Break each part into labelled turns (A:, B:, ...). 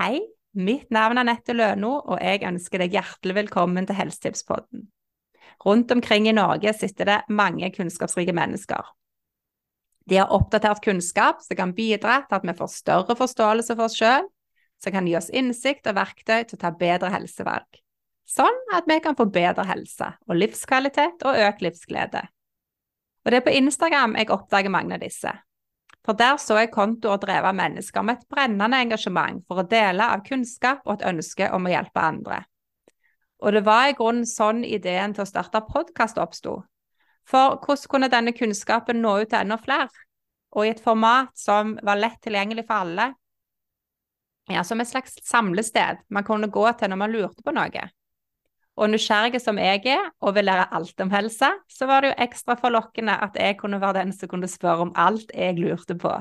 A: Hei, mitt navn er Nette Løno, og jeg ønsker deg hjertelig velkommen til Helsetipspodden. Rundt omkring i Norge sitter det mange kunnskapsrike mennesker. De har oppdatert kunnskap som kan bidra til at vi får større forståelse for oss sjøl, som kan gi oss innsikt og verktøy til å ta bedre helsevalg, sånn at vi kan få bedre helse og livskvalitet og økt livsglede. Og det er på Instagram jeg oppdager mange av disse. For der så jeg kontoer drevet av mennesker med et brennende engasjement for å dele av kunnskap og et ønske om å hjelpe andre. Og det var i grunnen sånn ideen til å starte podkast oppsto. For hvordan kunne denne kunnskapen nå ut til enda flere, og i et format som var lett tilgjengelig for alle? Ja, som et slags samlested man kunne gå til når man lurte på noe. Og nysgjerrig som jeg er og vil lære alt om helse, så var det jo ekstra forlokkende at jeg kunne være den som kunne spørre om alt jeg lurte på,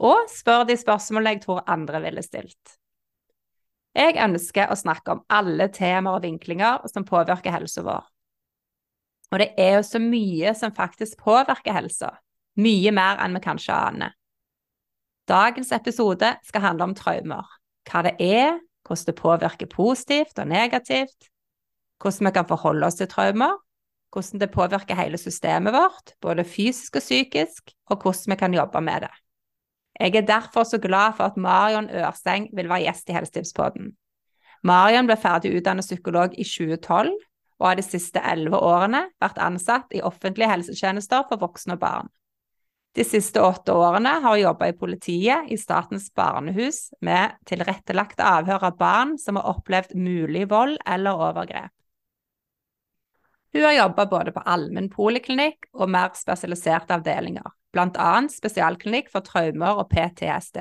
A: og spørre de spørsmålene jeg tror andre ville stilt. Jeg ønsker å snakke om alle temaer og vinklinger som påvirker helsa vår. Og det er jo så mye som faktisk påvirker helsa, mye mer enn vi kanskje aner. Dagens episode skal handle om traumer, hva det er, hvordan det påvirker positivt og negativt, hvordan vi kan forholde oss til traumer, hvordan det påvirker hele systemet vårt, både fysisk og psykisk, og hvordan vi kan jobbe med det. Jeg er derfor så glad for at Marion Ørseng vil være gjest i Helsetipspodden. Marion ble ferdig utdannet psykolog i 2012, og har de siste elleve årene vært ansatt i offentlige helsetjenester for voksne og barn. De siste åtte årene har hun jobba i politiet i Statens barnehus med tilrettelagte avhør av barn som har opplevd mulig vold eller overgrep. Hun har jobba både på allmennpoliklinikk og mer spesialiserte avdelinger, bl.a. spesialklinikk for traumer og PTSD.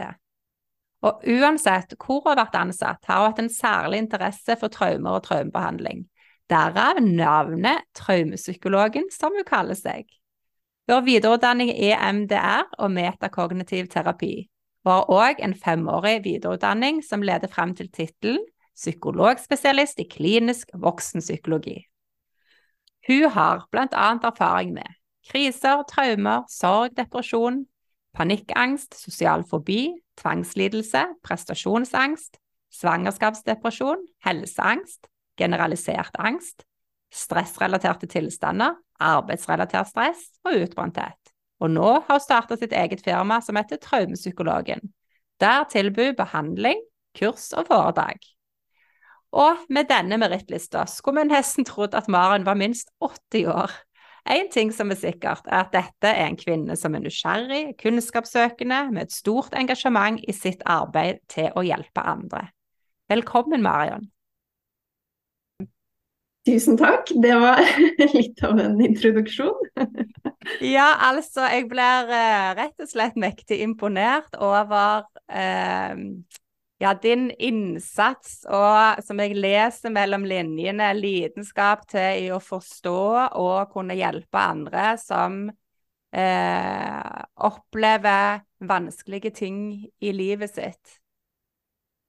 A: Og uansett hvor hun har vært ansatt, har hun hatt en særlig interesse for traumer og traumebehandling. Derav navnet traumepsykologen, som hun kaller seg. Hun har videreutdanning i EMDR og metakognitiv terapi, og har òg en femårig videreutdanning som leder frem til tittelen psykologspesialist i klinisk voksenpsykologi. Hun har bl.a. erfaring med kriser, traumer, sorg, depresjon, panikkangst, sosial fobi, tvangslidelse, prestasjonsangst, svangerskapsdepresjon, helseangst, generalisert angst, stressrelaterte tilstander, arbeidsrelatert stress og utbrenthet. Og nå har hun startet sitt eget firma som heter Traumepsykologen. Der tilbyr behandling, kurs og foredrag. Og med denne merittlista skulle vi nesten trodd at Maren var minst 80 år. En ting som er sikkert, er at dette er en kvinne som er nysgjerrig, kunnskapssøkende, med et stort engasjement i sitt arbeid til å hjelpe andre. Velkommen, Marion.
B: Tusen takk. Det var litt av en introduksjon.
A: ja, altså, jeg blir uh, rett og slett mektig imponert over uh, ja, din innsats og som jeg leser mellom linjene, lidenskap til i å forstå og kunne hjelpe andre som eh, opplever vanskelige ting i livet sitt.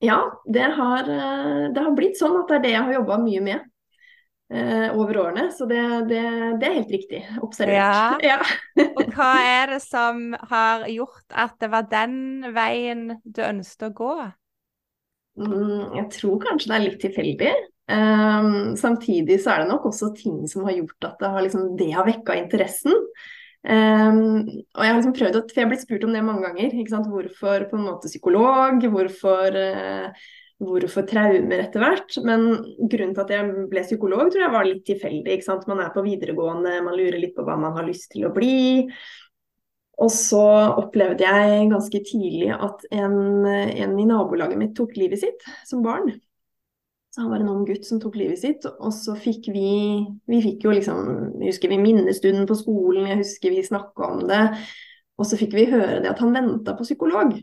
B: Ja, det har, eh, det har blitt sånn at det er det jeg har jobba mye med eh, over årene. Så det, det, det, er helt riktig observert.
A: Ja. ja. og hva er det som har gjort at det var den veien du ønsket å gå?
B: Mm, jeg tror kanskje det er litt tilfeldig. Um, samtidig så er det nok også ting som har gjort at det har, liksom, har vekka interessen. Um, og jeg har liksom prøvd for jeg har blitt spurt om det mange ganger. Hvorfor på en måte psykolog? Hvorfor, uh, hvorfor traumer etter hvert? Men grunnen til at jeg ble psykolog, tror jeg var litt tilfeldig. Man er på videregående, man lurer litt på hva man har lyst til å bli. Og så opplevde jeg ganske tidlig at en, en, i nabolaget mitt tok livet sitt som barn. Så han var en ung gutt som tok livet sitt. Og så fikk vi Vi fikk jo liksom Jeg husker vi minnestunden på skolen, jeg husker vi snakka om det. Og så fikk vi høre det at han venta på psykolog.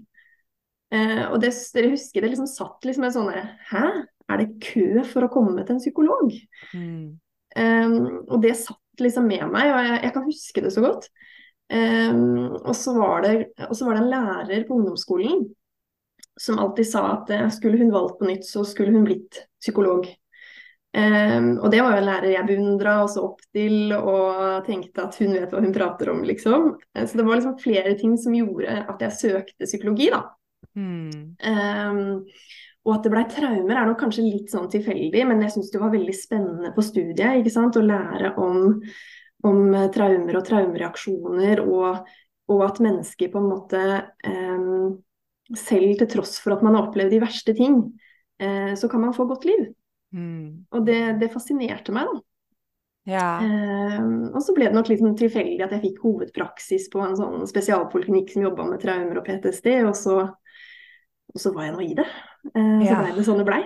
B: Eh, og det, dere husker det liksom satt liksom en sånn Hæ? Er det kø for å komme til en psykolog? Mm. Um, og det satt liksom med meg, og jeg, jeg kan huske det så godt. Um, og, så var det, var det en lærer på ungdomsskolen som alltid sa at uh, skulle hun valgt på nytt, så skulle hun blitt psykolog. Um, og det var jo en lærer jeg beundra og så opp til og tenkte at hun vet hva hun prater om, liksom. Uh, så det var liksom flere ting som gjorde at jeg søkte psykologi, da. Mm. Um, Og at det blei traumer er nok kanskje litt sånn tilfeldig, men jeg syns det var veldig spennende på studiet ikke sant? å lære om, om eh, traumer og traumereaksjoner, og, og, at mennesker på en måte eh, selv til tross for at man har opplevd de verste ting, eh, så kan man få godt liv. Mm. Og det, det, fascinerte meg, da.
A: Ja.
B: Eh, og så ble det nok litt sånn tilfeldig at jeg fikk hovedpraksis på en sånn spesialpoliklinikk som jobba med traumer og PTSD, og så, og så var jeg nå i det. Eh, så ja. blei det sånn det blei.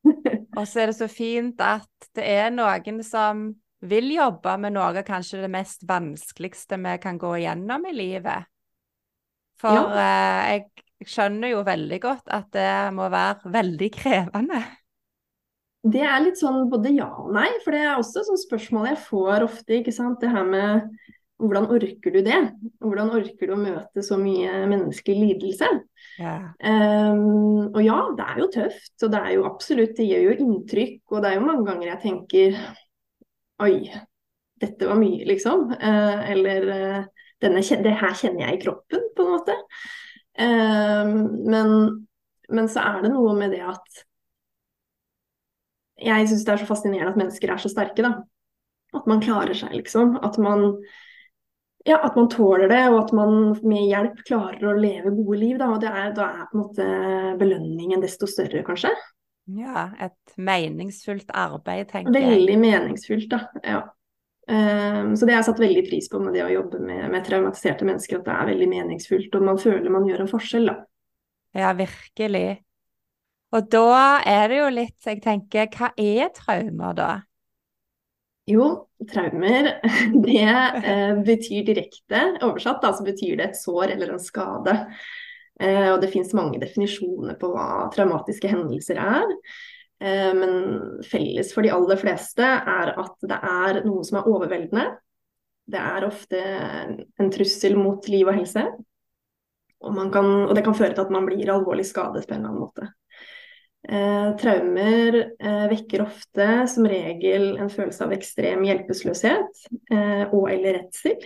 A: og så er det så fint at det er noen som vil jobbe med noe kanskje det mest vanskeligste vi kan gå igjennom i livet. For ja. eh, jeg skjønner jo veldig godt at det må være veldig krevende.
B: Det er litt sånn både ja og nei, for det er også sånn spørsmål jeg får ofte. ikke sant? Det her med hvordan orker du det? Hvordan orker du å møte så mye menneskelig lidelse? Yeah. Um, og ja, det er jo tøft, og det er jo absolutt, det gjør jo inntrykk. Og det er jo mange ganger jeg tenker oi, dette var mye, liksom. Uh, eller uh, denne, det her kjenner jeg i kroppen, på en måte. Um, men, men så er det noe med det at jeg syns det er så fascinerende at mennesker er så sterke, da. At man klarer seg, liksom. At man, ja, at man tåler det, og at man med hjelp klarer å leve gode liv. Da, og er, da er på en måte belønningen desto større, kanskje.
A: Ja, et meningsfullt arbeid, tenker
B: jeg. Veldig meningsfullt, da. Ja. Um, så det har jeg satt veldig pris på med det å jobbe med, med, traumatiserte mennesker, at det er veldig meningsfullt, og man føler man gjør en forskjell, da.
A: Ja, virkelig. Og da er det jo litt Jeg tenker, hva er traumer, da?
B: Jo, traumer det eh, betyr direkte oversatt, da, så betyr det et sår eller en skade. Eh, og det finnes mange definisjoner på hva traumatiske hendelser er. Eh, men felles for de aller fleste er at det er noe som er overveldende. Det er ofte en trussel mot liv og helse. Og, kan, og det kan føre til at man blir alvorlig skadet på en eller annen måte. Eh, traumer eh, vekker ofte som regel en følelse av ekstrem hjelpeløshet eh, og eller redsel.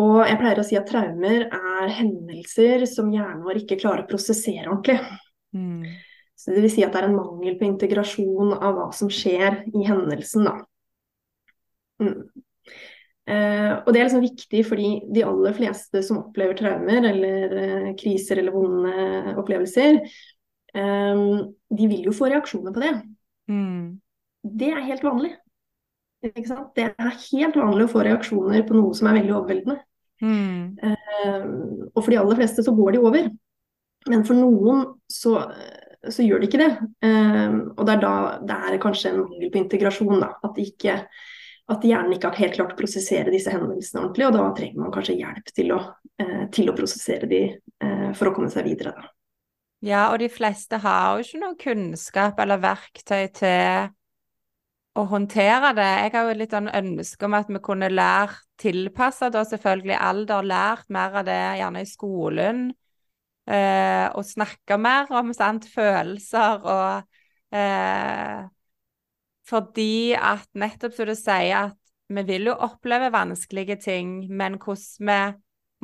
B: Og jeg pleier å si at traumer er hendelser som hjernen vår ikke klarer å prosessere ordentlig. Mm. Så det vil si at det er en mangel på integrasjon av hva som skjer i hendelsen, da. Mm. Eh, og det er liksom viktig fordi de aller fleste som opplever traumer eller eh, kriser eller vonde opplevelser, Um, de vil jo få reaksjoner på det. Mm. Det er helt vanlig. Det er helt vanlig å få reaksjoner på noe som er veldig overveldende. Mm. Um, og for de aller fleste så går de over. Men for noen så, så gjør de ikke det. Um, og det er da det er kanskje en mangel på integrasjon. Da. At, ikke, at hjernen ikke har helt klart prosessere disse hendelsene ordentlig. Og da trenger man kanskje hjelp til å, uh, til å prosessere de for å komme seg videre. Da.
A: Ja, og de fleste har jo ikke noe kunnskap eller verktøy til å håndtere det. Jeg har jo litt sånn ønske om at vi kunne lært tilpassa da selvfølgelig alder, lært mer av det gjerne i skolen. Eh, og snakke mer om sant, følelser og eh, Fordi at nettopp som du sier, at vi vil jo oppleve vanskelige ting, men hvordan vi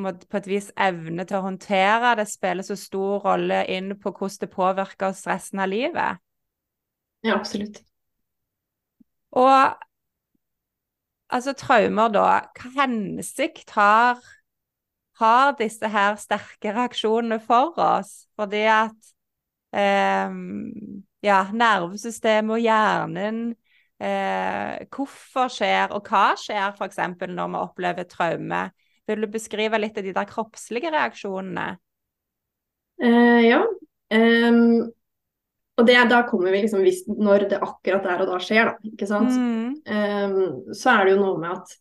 A: må, på et vis evne til å håndtere det spiller så stor rolle inn på hvordan det påvirker oss resten av livet.
B: Ja, absolutt.
A: Og altså traumer, da. Hva hensikt har, har disse her sterke reaksjonene for oss? Fordi at eh, ja, nervesystemet og hjernen eh, Hvorfor skjer, og hva skjer f.eks. når vi opplever traume? Vil du beskrive litt av de der kroppslige reaksjonene?
B: Uh, ja. Um, og det, da kommer vi liksom hvis, Når det akkurat der og da skjer, da. Ikke sant. Mm. Um, så er det jo noe med at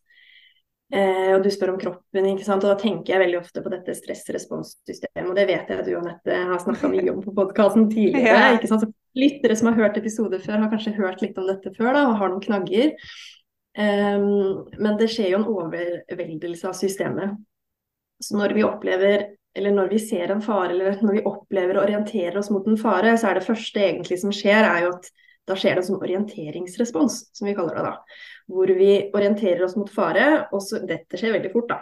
B: uh, Og du spør om kroppen, ikke sant. Og da tenker jeg veldig ofte på dette stressresponssystemet. Og det vet jeg at du Anette har snakka mye om på podkasten tidligere. ja. ikke sant? Så lyttere som har hørt episoder før, har kanskje hørt litt om dette før da, og har noen knagger. Um, men det skjer jo en overveldelse av systemet. Så når vi opplever, eller når vi ser en fare, eller når vi opplever og orienterer oss mot en fare, så er det første egentlig som skjer, er jo at da skjer det en sånn orienteringsrespons, som vi kaller det da. Hvor vi orienterer oss mot fare, og så Dette skjer veldig fort, da.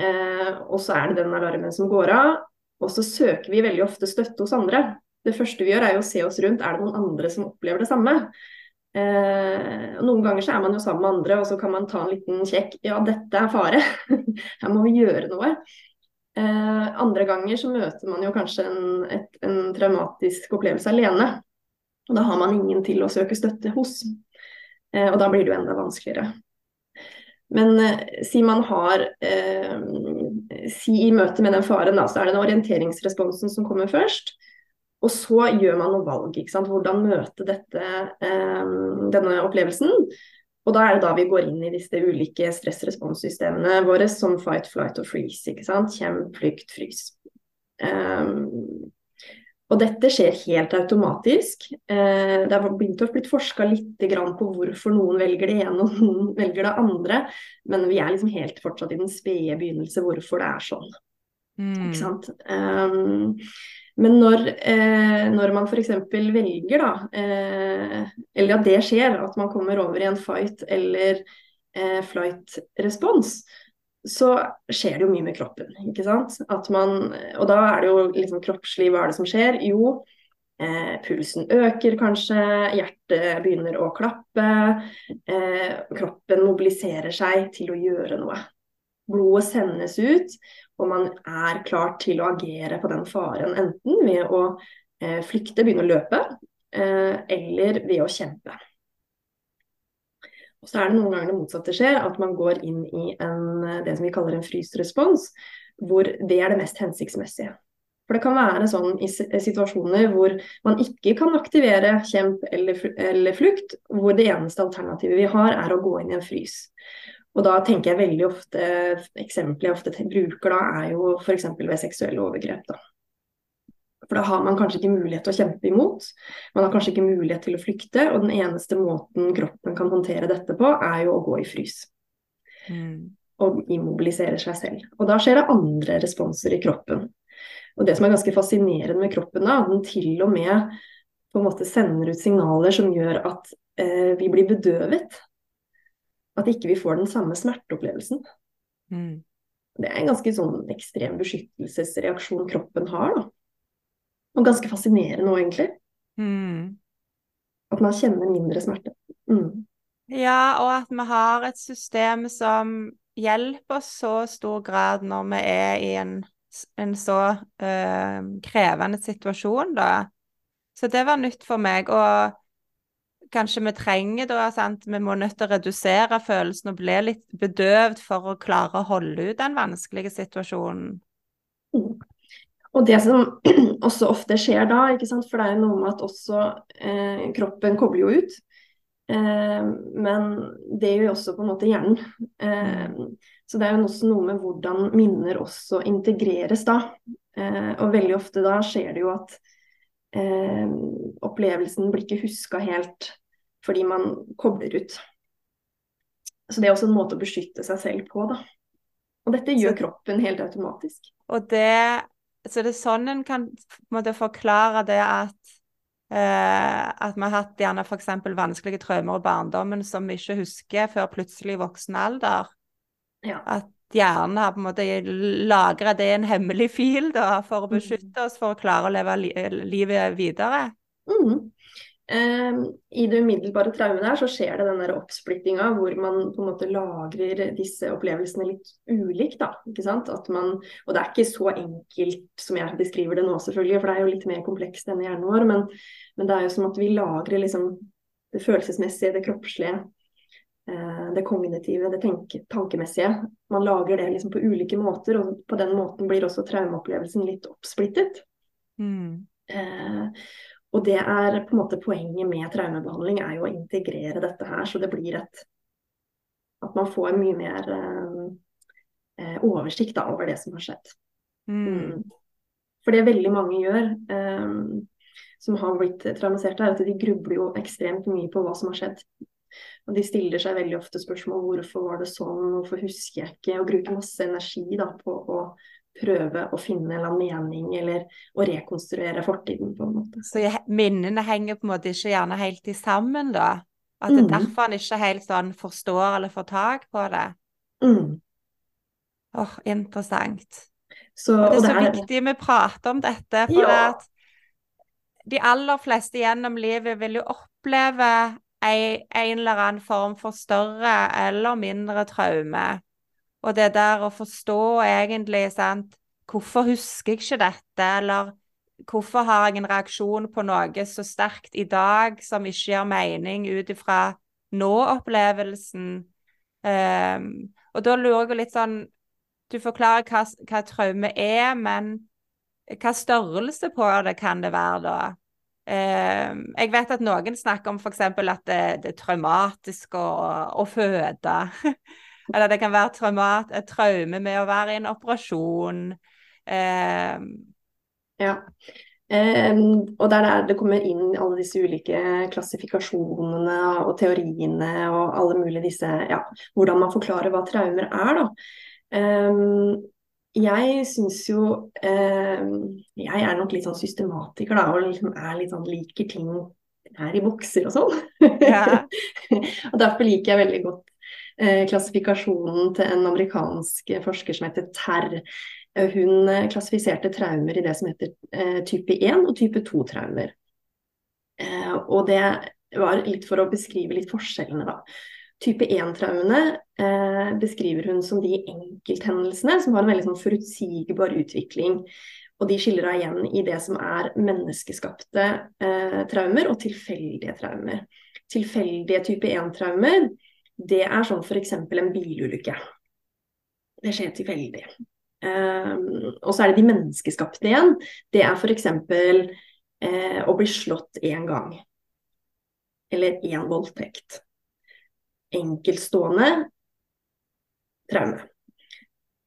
B: Eh, og så er det den alarmen som går av, og så søker vi veldig ofte støtte hos andre. Det første vi gjør er jo å se oss rundt. Er det noen andre som opplever det samme? Eh, noen ganger så er man jo sammen med andre, og så kan man ta en liten kjekk Ja, dette er fare. Her må vi gjøre noe. Eh, andre ganger så møter man jo kanskje en, et, en, traumatisk opplevelse alene. Og da har man ingen til å søke støtte hos. Eh, og da blir det jo enda vanskeligere. Men eh, si man har eh, Si i møte med den faren, da, så er det den orienteringsresponsen som kommer først. Og så gjør man noen valg. Hvordan møte dette, eh, denne opplevelsen. Og da er det da vi går inn i disse ulike stressresponssystemene våre som fight, flight og freeze. ikke sant? Kjem, flykt, frys. Um, og dette skjer helt automatisk. Eh, det har begynt å blitt forska litt på hvorfor noen velger det ene og noen velger det andre. Men vi er liksom helt fortsatt i den spede begynnelse hvorfor det er sånn. Mm. Ikke sant? Um, men når, eh, når man f.eks. velger, da, eh, eller at det skjer, at man kommer over i en fight eller eh, flight-respons, så skjer det jo mye med kroppen. ikke sant? Man, og da er det jo liksom kroppslig, hva er det som skjer? Jo, eh, pulsen øker kanskje, hjertet begynner å klappe. Eh, kroppen mobiliserer seg til å gjøre noe. Blodet sendes ut, og man er klar til å agere på den faren. Enten ved å eh, flykte, begynne å løpe, eh, eller ved å kjempe. Og så er det noen ganger det motsatte skjer, at man går inn i en, det som vi kaller en frysrespons, hvor det er det mest hensiktsmessige. For det kan være sånn i situasjoner hvor man ikke kan aktivere kjemp eller flukt, hvor det eneste alternativet vi har er å gå inn i en frys. Og da tenker jeg veldig ofte, Eksempelet jeg ofte bruker da, er jo f.eks. ved seksuelle overgrep. da. For da har man kanskje ikke mulighet til å kjempe imot. Man har kanskje ikke mulighet til å flykte. Og den eneste måten kroppen kan håndtere dette på, er jo å gå i frys. Mm. Og immobilisere seg selv. Og da skjer det andre responser i kroppen. Og det som er ganske fascinerende med kroppen, da, den til og med på en måte sender ut signaler som gjør at eh, vi blir bedøvet at ikke vi får den samme smerteopplevelsen. Mm. Det er en ganske sånn ekstrem beskyttelsesreaksjon kroppen har, da. Og ganske fascinerende òg, egentlig. Mm. At man kjenner mindre smerte. Mm.
A: Ja, og at vi har et system som hjelper oss så stor grad når vi er i en, en så øh, krevende situasjon, da. Så det var nytt for meg. Og kanskje vi trenger da, sant? Vi må nødt til å redusere følelsen og bli litt bedøvd for å klare å holde ut den vanskelige situasjonen.
B: Mm. Og det som også ofte skjer da, for det er jo noe med at også eh, kroppen kobler jo ut. Eh, men det gjør jo også på en måte hjernen. Eh, så det er jo også noe med hvordan minner også integreres da. Eh, og veldig ofte da skjer det jo at eh, opplevelsen blir ikke huska helt fordi man kobler ut. Så det er også en måte å beskytte seg selv på, da. Og dette gjør så, kroppen helt automatisk.
A: Og det, så det er sånn en kan måte, forklare det at eh, at vi har hatt gjerne f.eks. vanskelige traumer i barndommen som vi ikke husker før plutselig i voksen alder. Ja. At hjernen har på en måte lagra det i en hemmelig fil da, for å mm. beskytte oss, for å klare å leve li livet videre. Mm.
B: Um, I det umiddelbare traumet der så skjer det den der oppsplittinga hvor man på en måte lagrer disse opplevelsene litt ulikt. da, ikke sant? At man, og det er ikke så enkelt som jeg beskriver det nå, selvfølgelig, for det er jo litt mer komplekst enn hjernen vår. Men, men, det er jo som at vi lagrer liksom det følelsesmessige, det kroppslige, uh, det kognitive, det tenke, tankemessige. Man lagrer det liksom på ulike måter, og på den måten blir også traumeopplevelsen litt oppsplittet. Mm. Uh, og det er på en måte poenget med traumebehandling, er jo å integrere dette her, så det blir et At man får mye mer eh, oversikt da, over det som har skjedd. Mm. mm. For det veldig mange gjør, eh, som har blitt traumatiserte, er at de grubler jo ekstremt mye på hva som har skjedd. Og de stiller seg veldig ofte spørsmål hvorfor var det sånn, hvorfor husker jeg ikke, og bruker masse energi da, på å prøve å finne en eller annen mening, eller å rekonstruere fortiden, på en måte.
A: Så minnene henger på en måte ikke gjerne helt i sammen, da? At det er mm. derfor han ikke helt sånn forstår eller får tak på det? Mm. Åh, oh, interessant. Så, det er så det er... viktig vi prater om dette, for ja. at de aller fleste gjennom livet vil jo oppleve en, en eller annen form for større eller mindre traume. Og det der å forstå egentlig, sant Hvorfor husker jeg ikke dette, eller hvorfor har jeg en reaksjon på noe så sterkt i dag som ikke gir mening ut ifra nå-opplevelsen? Um, og da lurer jeg litt sånn Du forklarer hva, hva traume er, men hva størrelse på det kan det være da? Um, jeg vet at noen snakker om f.eks. at det, det, er traumatisk å, å føde. Eller det kan være traumat, et traume med å være i en operasjon. Eh.
B: ja. Um, og det er der det kommer inn alle disse ulike klassifikasjonene og teoriene og alle mulige disse Ja, hvordan man forklarer hva traumer er, da. Um, jeg syns jo eh, Jeg er nok litt sånn systematiker, da, og liksom er litt sånn liker ting her i bokser og sånn. Ja. og derfor liker jeg veldig godt eh, klassifikasjonen til en amerikansk forsker som heter. Hun eh, klassifiserte traumer i det som heter eh, type 1 og type 2-traumer. Eh, og det var litt for å beskrive litt forskjellene, da. Type 1-traumene eh, beskriver hun som de enkelthendelsene som har en veldig sånn, forutsigbar utvikling. Og de skiller da igjen i det som er menneskeskapte eh, traumer og tilfeldige traumer. Tilfeldige type 1-traumer, det er sånn f.eks. en bilulykke. Det skjer tilfeldig. Eh, og så er det de menneskeskapte igjen. Det er f.eks. Eh, å bli slått én gang. Eller én voldtekt enkeltstående traume.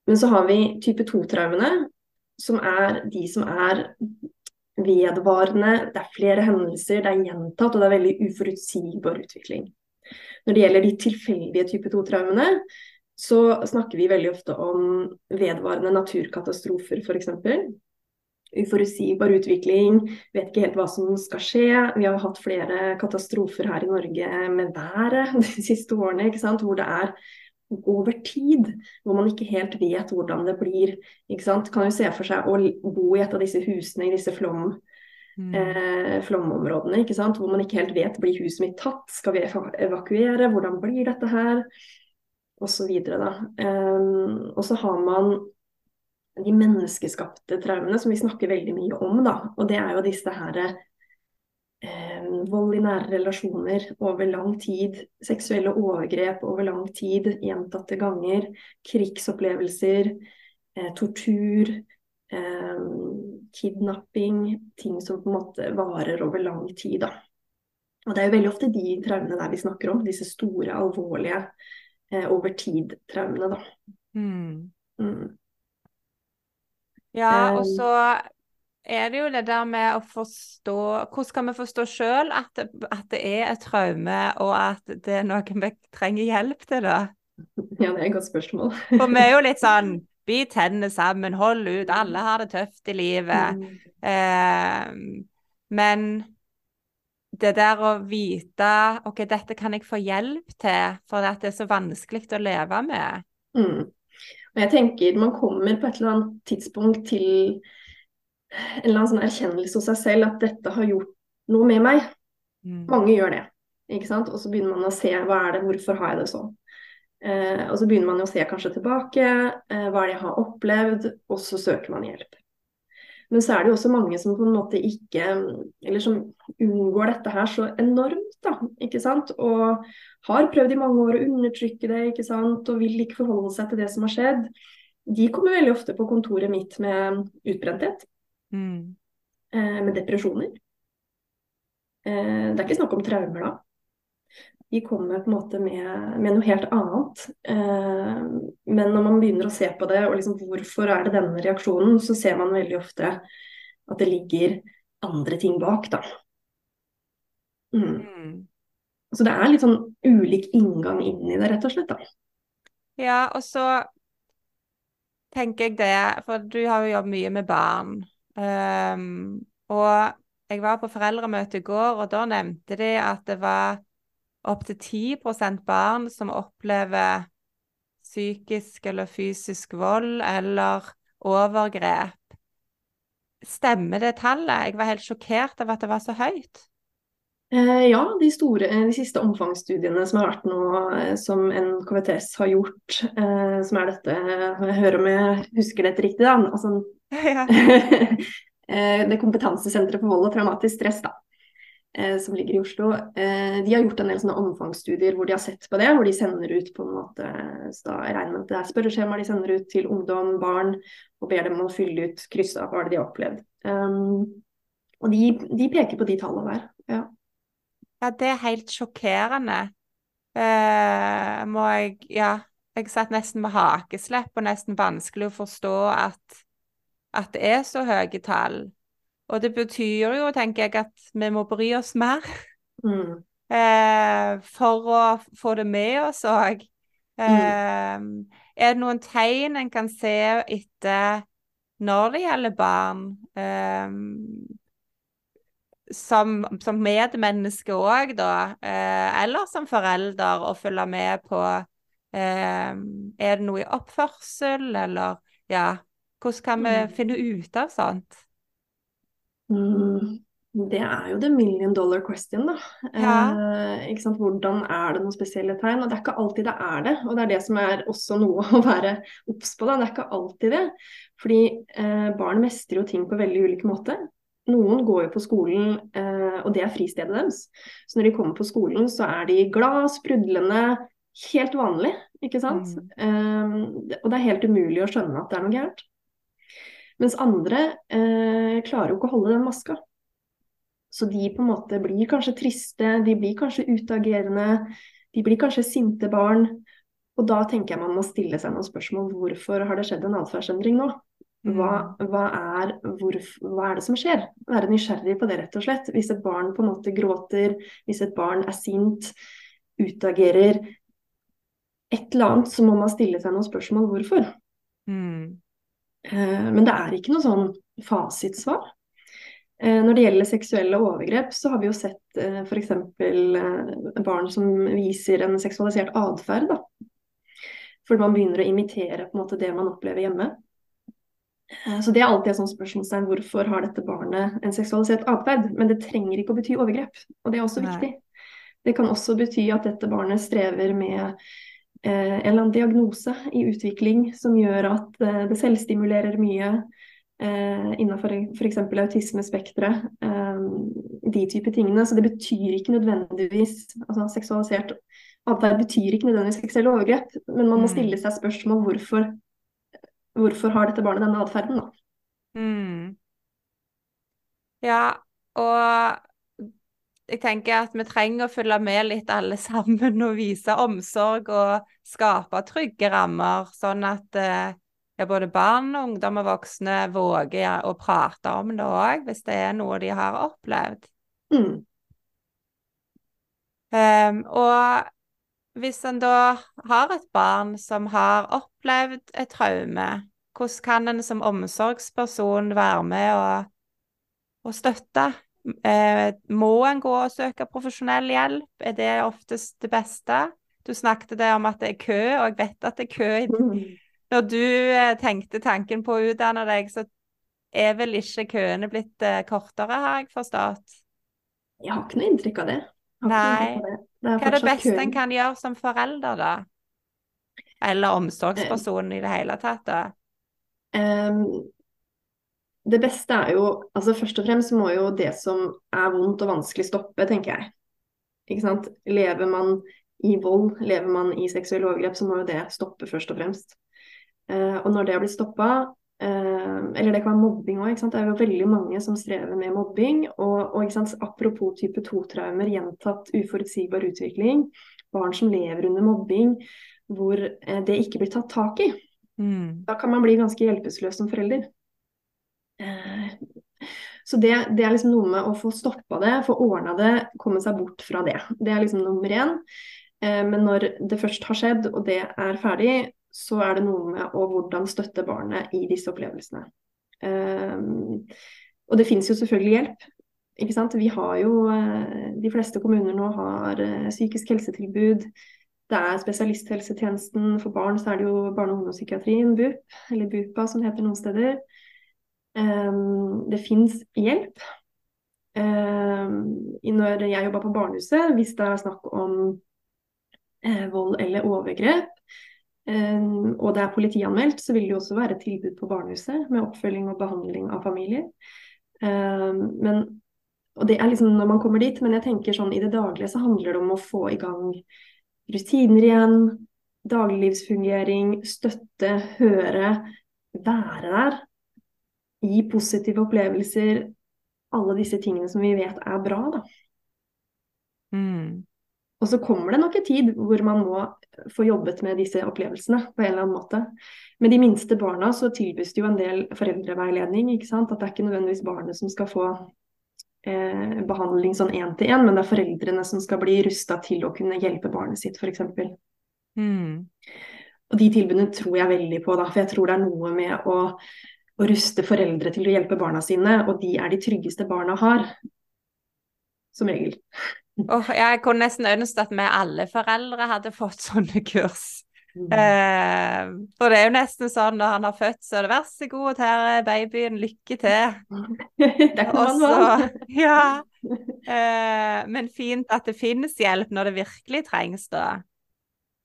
B: Men så har vi type 2-traumene, som er de som er vedvarende, det er flere hendelser, det er gjentatt, og det er veldig uforutsigbar utvikling. Når det gjelder de tilfeldige type 2-traumene, så snakker vi veldig ofte om vedvarende naturkatastrofer, f.eks uforutsigbar utvikling, vet ikke helt hva som skal skje. Vi har hatt flere katastrofer her i Norge med været de siste årene, hvor det er over tid, hvor man ikke helt vet hvordan det blir. Kan jo se for seg å bo i et av disse husene i disse flom, mm. Eh, flomområdene, ikke sant? hvor man ikke helt vet blir huset mitt tatt, skal vi evakuere, hvordan blir dette her? Da. Um, og så har man de menneskeskapte traumene som vi snakker veldig mye om. Da. Og det er jo disse her eh, vold i nære relasjoner over lang tid, seksuelle overgrep over lang tid, gjentatte ganger, krigsopplevelser, eh, tortur, eh, kidnapping, ting som på en måte varer over lang tid. Da. Og det er jo veldig ofte de traumene der vi snakker om, disse store, alvorlige eh, over tid-traumene, da. Mm. Mm.
A: Ja, og så er det jo det der med å forstå Hvordan skal vi forstå sjøl at, at, det er et traume, og at det er noe vi trenger hjelp til, da?
B: Ja, det er et godt spørsmål.
A: For vi er jo litt sånn Bit tennene sammen, hold ut, alle har det tøft i livet. Mm. Eh, men det der å vite OK, dette kan jeg få hjelp til, for det er så vanskelig å leve med.
B: Mm. Og jeg tenker man kommer på et eller annet tidspunkt til en eller annen sånn erkjennelse hos seg selv at dette har gjort noe med meg. Mm. Mange gjør det. ikke sant? Og så begynner man å se hva er det, hvorfor har jeg det sånn. Eh, og så begynner man å se kanskje tilbake, eh, hva er det jeg har opplevd, og så søker man hjelp. Men så er det jo også mange som på en måte ikke Eller som unngår dette her så enormt, da. Ikke sant. Og har prøvd i mange år å undertrykke det, ikke sant. Og vil ikke forholde seg til det som har skjedd. De kommer veldig ofte på kontoret mitt med utbrenthet. Mm. Eh, med depresjoner. Eh, det er ikke snakk om traumer da de kommer på en måte med, med noe helt annet. Eh, men når man begynner å se på det, og liksom hvorfor er det denne reaksjonen, så ser man veldig ofte at det ligger andre ting bak, da. Mm. Mm. Så det er litt sånn ulik inngang inn i det, rett og slett. da.
A: Ja, og så tenker jeg det, for du har jo jobbet mye med barn. Um, og jeg var på foreldremøte i går, og da nevnte de at det var opptil 10% barn som opplever psykisk eller fysisk vold eller overgrep. Stemmer det tallet? Jeg var helt sjokkert av at det var så høyt.
B: Eh, ja, de, store, de siste omfangsstudiene som har vært nå, som NKVTS har gjort, eh, som er dette Jeg hører om jeg husker dette riktig, da. Altså, ja. det kompetansesenteret for vold og traumatisk stress, da. Eh, som ligger i Oslo, eh, de har gjort en del sånne omfangsstudier hvor de har sett på det. Hvor de sender ut på en måte så Jeg regner med at det er spørreskjemaer de sender ut til ungdom, barn, og ber dem å fylle ut, krysse av hva de har opplevd. Um, og de, de, peker på de tallene der. Ja.
A: ja, det er helt sjokkerende. Uh, må jeg Ja, jeg satt nesten med hakeslepp og nesten vanskelig å forstå at, at det er så høye tall. Og det betyr jo, tenker jeg, at vi må bry oss mer. Mm. Eh, for å få det med oss òg. Eh, mm. Er det noen tegn en kan se etter når det gjelder barn, eh, som, som medmenneske òg, da, eh, eller som forelder, å følge med på eh, Er det noe i oppførsel, eller ja Hvordan kan vi mm. finne ut av sånt?
B: Mm, det er jo the million dollar question, da. Ja. Eh, Hvordan er det noen spesielle tegn? Og det er ikke alltid det er det. Og det er det som er også noe å være obs på, da. Det er ikke alltid det. Fordi eh, barn mestrer jo ting på veldig ulik måte. Noen går jo på skolen, eh, og det er fristedet deres. Så når de kommer på skolen, så er de glad, sprudlende, helt vanlig, ikke sant. Mm. Eh, og det er helt umulig å skjønne at det er noe gærent. Mens andre eh, klarer jo ikke å holde den maska. Så de på en måte blir kanskje triste, de blir kanskje utagerende, de blir kanskje sinte barn. Og da tenker jeg man må stille seg noen spørsmål. Hvorfor har det skjedd en atferdsendring nå? Hva, mm. hva, er, hvor, hva, er, det som skjer? Være nysgjerrig på det, rett og slett. Hvis et barn på en måte gråter, hvis et barn er sint, utagerer et eller annet, så må man stille seg noen spørsmål hvorfor. Mm. Eh, men det er ikke noe sånn fasitsvar. Eh, når det gjelder seksuelle overgrep, så har vi jo sett eh, f.eks. barn som viser en seksualisert atferd. Fordi man begynner å imitere måte det man opplever hjemme. Så det er alltid et sånt spørsmålstegn hvorfor har dette barnet en seksualisert atferd. Men det trenger ikke å bety overgrep, og det er også Nei. viktig. Det kan også bety at dette barnet strever med en eller annen diagnose i utvikling som gjør at eh, det selvstimulerer mye eh, innenfor f.eks. autismespekteret. Eh, de type tingene. Så det betyr ikke nødvendigvis altså Seksualisert atferd betyr ikke nødvendigvis seksuelle overgrep, men man må mm. stille seg spørsmål hvorfor, hvorfor har dette barnet denne atferden.
A: Mm. Ja, og jeg tenker at vi trenger å følge med litt alle sammen og vise omsorg og skape trygge rammer, sånn at eh, ja, både barn, ungdom og voksne våger å prate om det òg, hvis det er noe de har opplevd. Mm. Um, og hvis en da har et barn som har opplevd et traume, hvordan kan en som omsorgsperson være med og, og støtte må en gå og søke profesjonell hjelp? Er det oftest det beste? Du snakket det om at det er kø, og jeg vet at det er kø. Når du eh, tenkte tanken på å utdanne deg, så er vel ikke køene blitt eh, kortere, har jeg forstått?
B: Jeg har ikke noe inntrykk av det.
A: Nei. Det. Det er Hva er det beste køen. en kan gjøre som forelder, da? Eller omsorgsperson i det hele tatt, da? Um,
B: det beste er jo altså Først og fremst må jo det som er vondt og vanskelig stoppe, tenker jeg. Ikke sant? Lever man i vold, lever man i seksuelle overgrep, så må jo det stoppe først og fremst. Eh, og når det har blitt stoppa, eh, eller det kan være mobbing òg, det er jo veldig mange som strever med mobbing. Og, og apropos type 2-traumer, gjentatt uforutsigbar utvikling, barn som lever under mobbing, hvor eh, det ikke blir tatt tak i. Mm. Da kan man bli ganske hjelpeløs som forelder. Eh, så det, det, er liksom noe med å få stoppa det, få ordna det, komme seg bort fra det. Det er liksom nummer én. Eh, men når det først har skjedd, og det er ferdig, så er det noe med å hvordan støtte barnet i disse opplevelsene. Eh, og det finnes jo selvfølgelig hjelp. Ikke sant? Vi har jo, De fleste kommuner nå har psykisk helsetilbud. Det er spesialisthelsetjenesten for barn, så er det jo barne- og ungdomspsykiatrien, BUP, eller BUPA som det heter noen steder. Um, det fins hjelp. Um, når jeg jobba på barnehuset, hvis det er snakk om uh, vold eller overgrep, um, og det er politianmeldt, så vil det jo også være tilbud på barnehuset med oppfølging og behandling av familier. men, og det er liksom når man kommer dit, men jeg tenker sånn i det daglige så handler det om å få i gang rutiner igjen, dagliglivsfungering, støtte, høre, være der gi positive opplevelser, alle disse tingene som vi vet er bra, da.
A: Mm.
B: Og så kommer det nok en tid hvor man må få jobbet med disse opplevelsene på en eller annen måte. Med de minste barna så tilbys det jo en del foreldreveiledning. ikke sant? At det er ikke nødvendigvis barnet som skal få eh, behandling sånn én til én, men det er foreldrene som skal bli rusta til å kunne hjelpe barnet sitt, f.eks.
A: Mm.
B: Og de tilbudene tror jeg veldig på, da, for jeg tror det er noe med å å ruste foreldre til å hjelpe barna sine, og de er de tryggeste barna har. Som regel.
A: Oh, jeg kunne nesten ønske at vi alle foreldre hadde fått sånne kurs. Mm. Eh, for det er jo nesten sånn når han har født, så er det vær så god, her er babyen, lykke til.
B: det kan man.
A: Ja. Eh, men fint at det finnes hjelp når det virkelig trengs, da.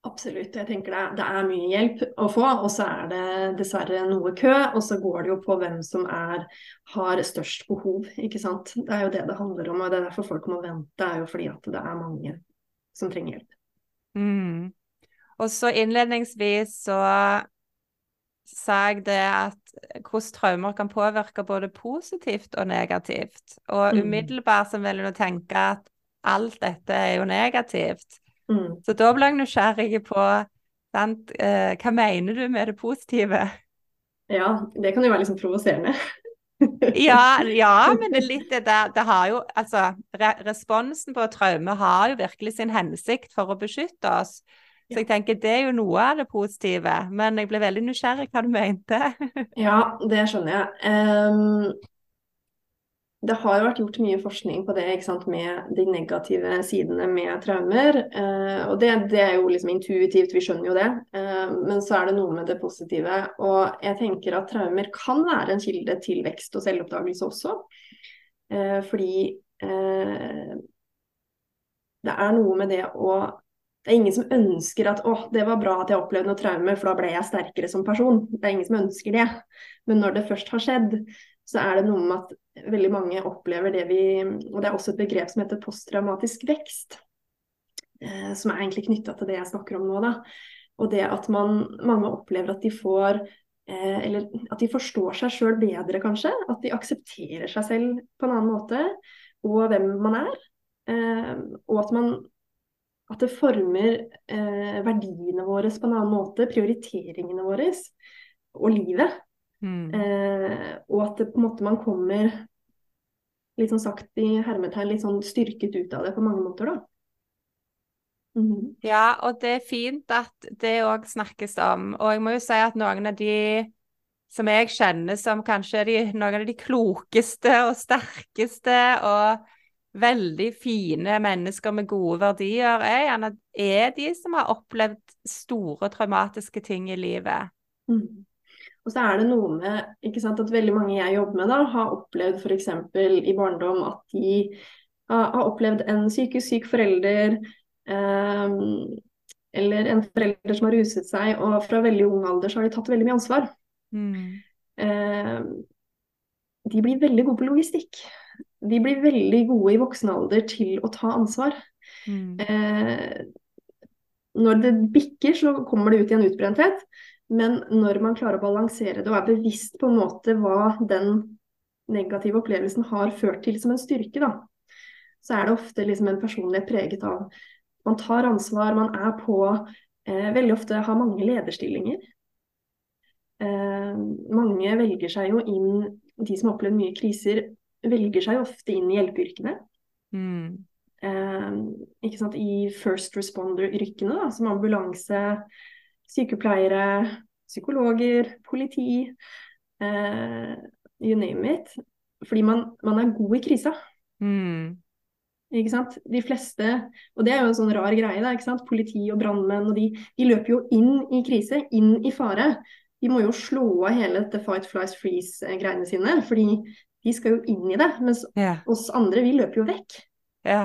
B: Absolutt. Jeg tenker det er, det er, mye hjelp å få, og så er det dessverre noe kø. Og så går det jo på hvem som er, har størst behov, ikke sant. Det er jo det det handler om, og det er derfor folk må vente. Det er jo fordi at det er mange som trenger hjelp.
A: Mm. Og så innledningsvis så sa jeg det at hvordan traumer kan påvirke både positivt og negativt. Og mm. umiddelbart så vil du tenke at alt dette er jo negativt.
B: Mm.
A: Så da ble jeg nysgjerrig på sant? Eh, hva mener du med det positive?
B: Ja, det kan jo være sånn provoserende.
A: ja, ja, men det er litt det der Det har jo Altså, re responsen på traume har jo virkelig sin hensikt for å beskytte oss. Så jeg tenker det er jo noe av det positive. Men jeg ble veldig nysgjerrig hva du mente.
B: ja, det skjønner jeg. Um, det har jo vært gjort mye forskning på det sant, med de negative sidene med traumer. Eh, og det, det, er jo liksom intuitivt, vi skjønner jo det. Eh, men så er det noe med det positive. Og jeg tenker at traumer kan være en kilde til vekst og selvoppdagelse også. Eh, fordi eh, det er noe med det å det er ingen som ønsker at å, det var bra at jeg opplevde noe traume, for da ble jeg sterkere som person. Det er ingen som ønsker det. Men når det først har skjedd, så er det noe med at veldig mange opplever det vi Og det er også et begrep som heter posttraumatisk vekst. Eh, som er egentlig knytta til det jeg snakker om nå. Da. Og det at man, mange opplever at de får eh, Eller at de forstår seg sjøl bedre, kanskje. At de aksepterer seg selv på en annen måte. Og hvem man er. Eh, og at man at det former eh, verdiene våre på en annen måte, prioriteringene våre og livet.
A: Mm.
B: Eh, og at det, på en måte man kommer litt sånn sagt i hermetegn litt sånn styrket ut av det på mange måter, da.
A: Mm. Ja, og det er fint at det òg snakkes om. Og jeg må jo si at noen av de som jeg kjenner som kanskje de, noen av de klokeste og sterkeste og veldig fine mennesker med gode verdier, er gjerne er de som har opplevd store traumatiske ting i livet.
B: Mm. Og så er det noe med ikke sant, at veldig mange jeg jobber med, da, har opplevd f.eks. i barndom at de har opplevd en psykisk syk forelder. Eh, eller en forelder som har ruset seg, og fra veldig ung alder så har de tatt veldig mye ansvar.
A: Mm.
B: Eh, de blir veldig gode på logistikk. De blir veldig gode i voksen alder til å ta ansvar.
A: Mm.
B: Eh, når det bikker, så kommer det ut i en utbrenthet. Men når man klarer å balansere det og er bevisst på en måte hva den negative opplevelsen har ført til som en styrke, da, så er det ofte liksom en personlighet preget av man tar ansvar, man er på. Eh, veldig ofte har mange lederstillinger. Eh, mange velger seg jo inn, de som opplever mye kriser, velger seg ofte inn i hjelpeyrkene.
A: Mm.
B: Eh? I first responder-yrkene, som ambulanse, sykepleiere, psykologer, politi, eh, you name it. Fordi man, man, er god i krisa.
A: Mm.
B: Ikke sant? De fleste, og det er jo en sånn rar greie, da, ikke sant? politi og brannmenn, og de, de, løper jo inn i krise, inn i fare. de må jo slå av hele dette fight, flies, freeze-greiene sine. Fordi de skal jo inn i det. Mens
A: yeah.
B: oss andre, vi løper jo vekk.
A: ja.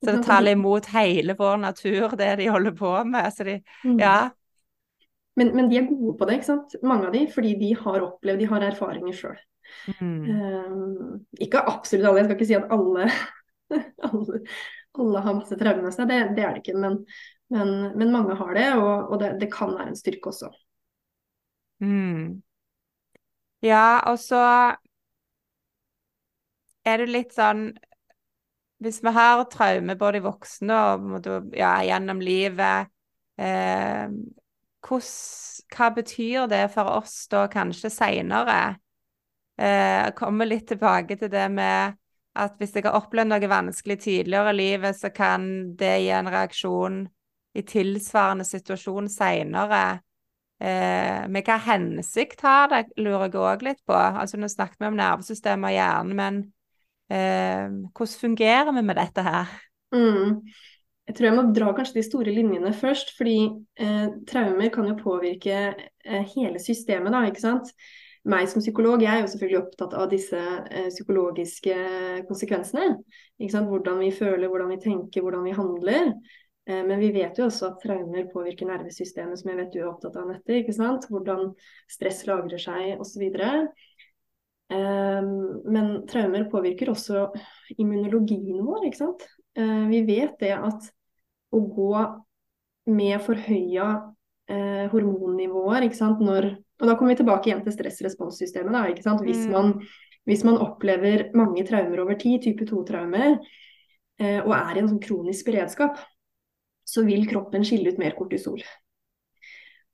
A: Så det taler imot hele vår natur, det de holder på med. Så de
B: Mm.
A: Ja.
B: Men, men de er gode på det, ikke sant. Mange av de, fordi de har opplevd, de har erfaringer sjøl.
A: Mm.
B: ikke absolutt alle, jeg skal ikke si at alle, alle, alle har masse traumer med seg, det, det er det ikke. Men, men, men mange har det, og, og det, det kan være en styrke også.
A: Mm. Ja, og så er det litt sånn Hvis vi har traume både i voksne og ja, gjennom livet eh, hos, Hva betyr det for oss da kanskje seinere? Eh, jeg kommer litt tilbake til det med at hvis jeg har opplevd noe vanskelig tidligere i livet, så kan det gi en reaksjon i tilsvarende situasjon seinere. Eh, med hva hensikt har det, lurer jeg òg litt på. Altså Nå snakket vi om nervesystemet og hjernen, men hvordan fungerer vi med dette her?
B: Mm. Jeg tror jeg må dra kanskje de store linjene først, fordi eh, traumer kan jo påvirke eh, hele systemet, da, ikke sant. Meg som psykolog, jeg er jo selvfølgelig opptatt av disse eh, psykologiske konsekvensene. Ikke sant? Hvordan vi føler, hvordan vi tenker, hvordan vi handler. Eh, men vi vet jo også at traumer påvirker nervesystemet, som jeg vet du er opptatt av, Nette. Hvordan stress lagrer seg osv. Um, men traumer påvirker også immunologien vår, ikke sant. Eh, vi vet det at å gå med forhøya eh, hormonnivåer ikke sant? Når, og Da kommer vi tilbake igjen til stressresponssystemet. da, ikke sant? Hvis
A: Mm.
B: man, hvis man opplever mange traumer over tid, type 2-traumer, eh, og er i en sånn kronisk beredskap, så vil kroppen skille ut mer kortisol.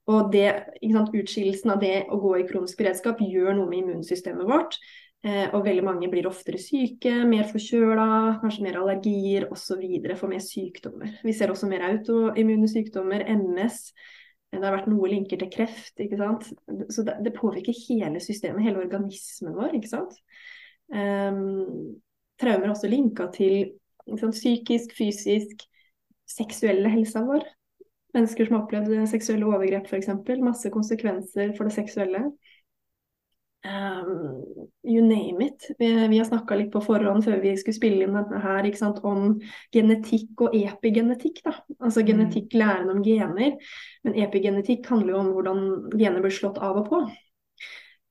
B: Og det, sant, Utskillelsen av det å gå i kronisk beredskap gjør noe med immunsystemet vårt. Eh, og veldig mange blir oftere syke, mer forkjøla, kanskje mer allergier osv. Får mer sykdommer. Vi ser også mer autoimmune sykdommer, MS. Eh, Det har vært noe linker til kreft. ikke sant? Så det, det påvirker hele systemet, hele organismen vår. ikke sant? Um, traumer er også linka til sant, psykisk, fysisk, seksuelle helsa vår. Mennesker som har opplevd seksuelle overgrep f.eks. Masse konsekvenser for det seksuelle. Um, you name it. Vi, vi har snakka litt på forhånd før vi skulle spille inn denne her, sant, om genetikk og epigenetikk. da. Altså
A: Mm.
B: genetikk, læren om gener. Men epigenetikk handler jo om hvordan gener blir slått av og på.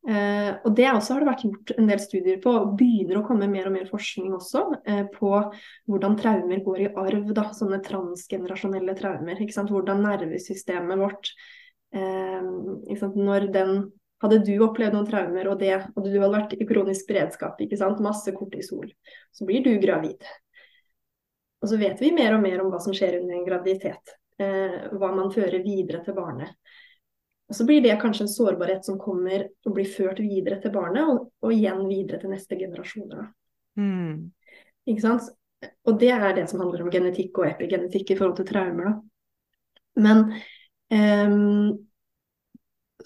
B: Eh, og det også har det vært gjort en del studier på, og begynner å komme mer og mer forskning også eh, på hvordan traumer går i arv, da, sånne transgenerasjonelle traumer. Hvordan nervesystemet vårt eh? Når den Hadde du opplevd noen traumer, og, det, og du hadde vært i kronisk beredskap, masse kortisol, så blir du gravid. Og så vet vi mer og mer om hva som skjer under en graviditet. Eh, hva man fører videre til barnet. Og så blir det kanskje en sårbarhet som kommer og blir ført videre til barnet, og, og igjen videre til neste generasjoner.
A: Mm.
B: Ikke sant? Og det er det som handler om genetikk og epigenetikk i forhold til traumer. Da. Men um,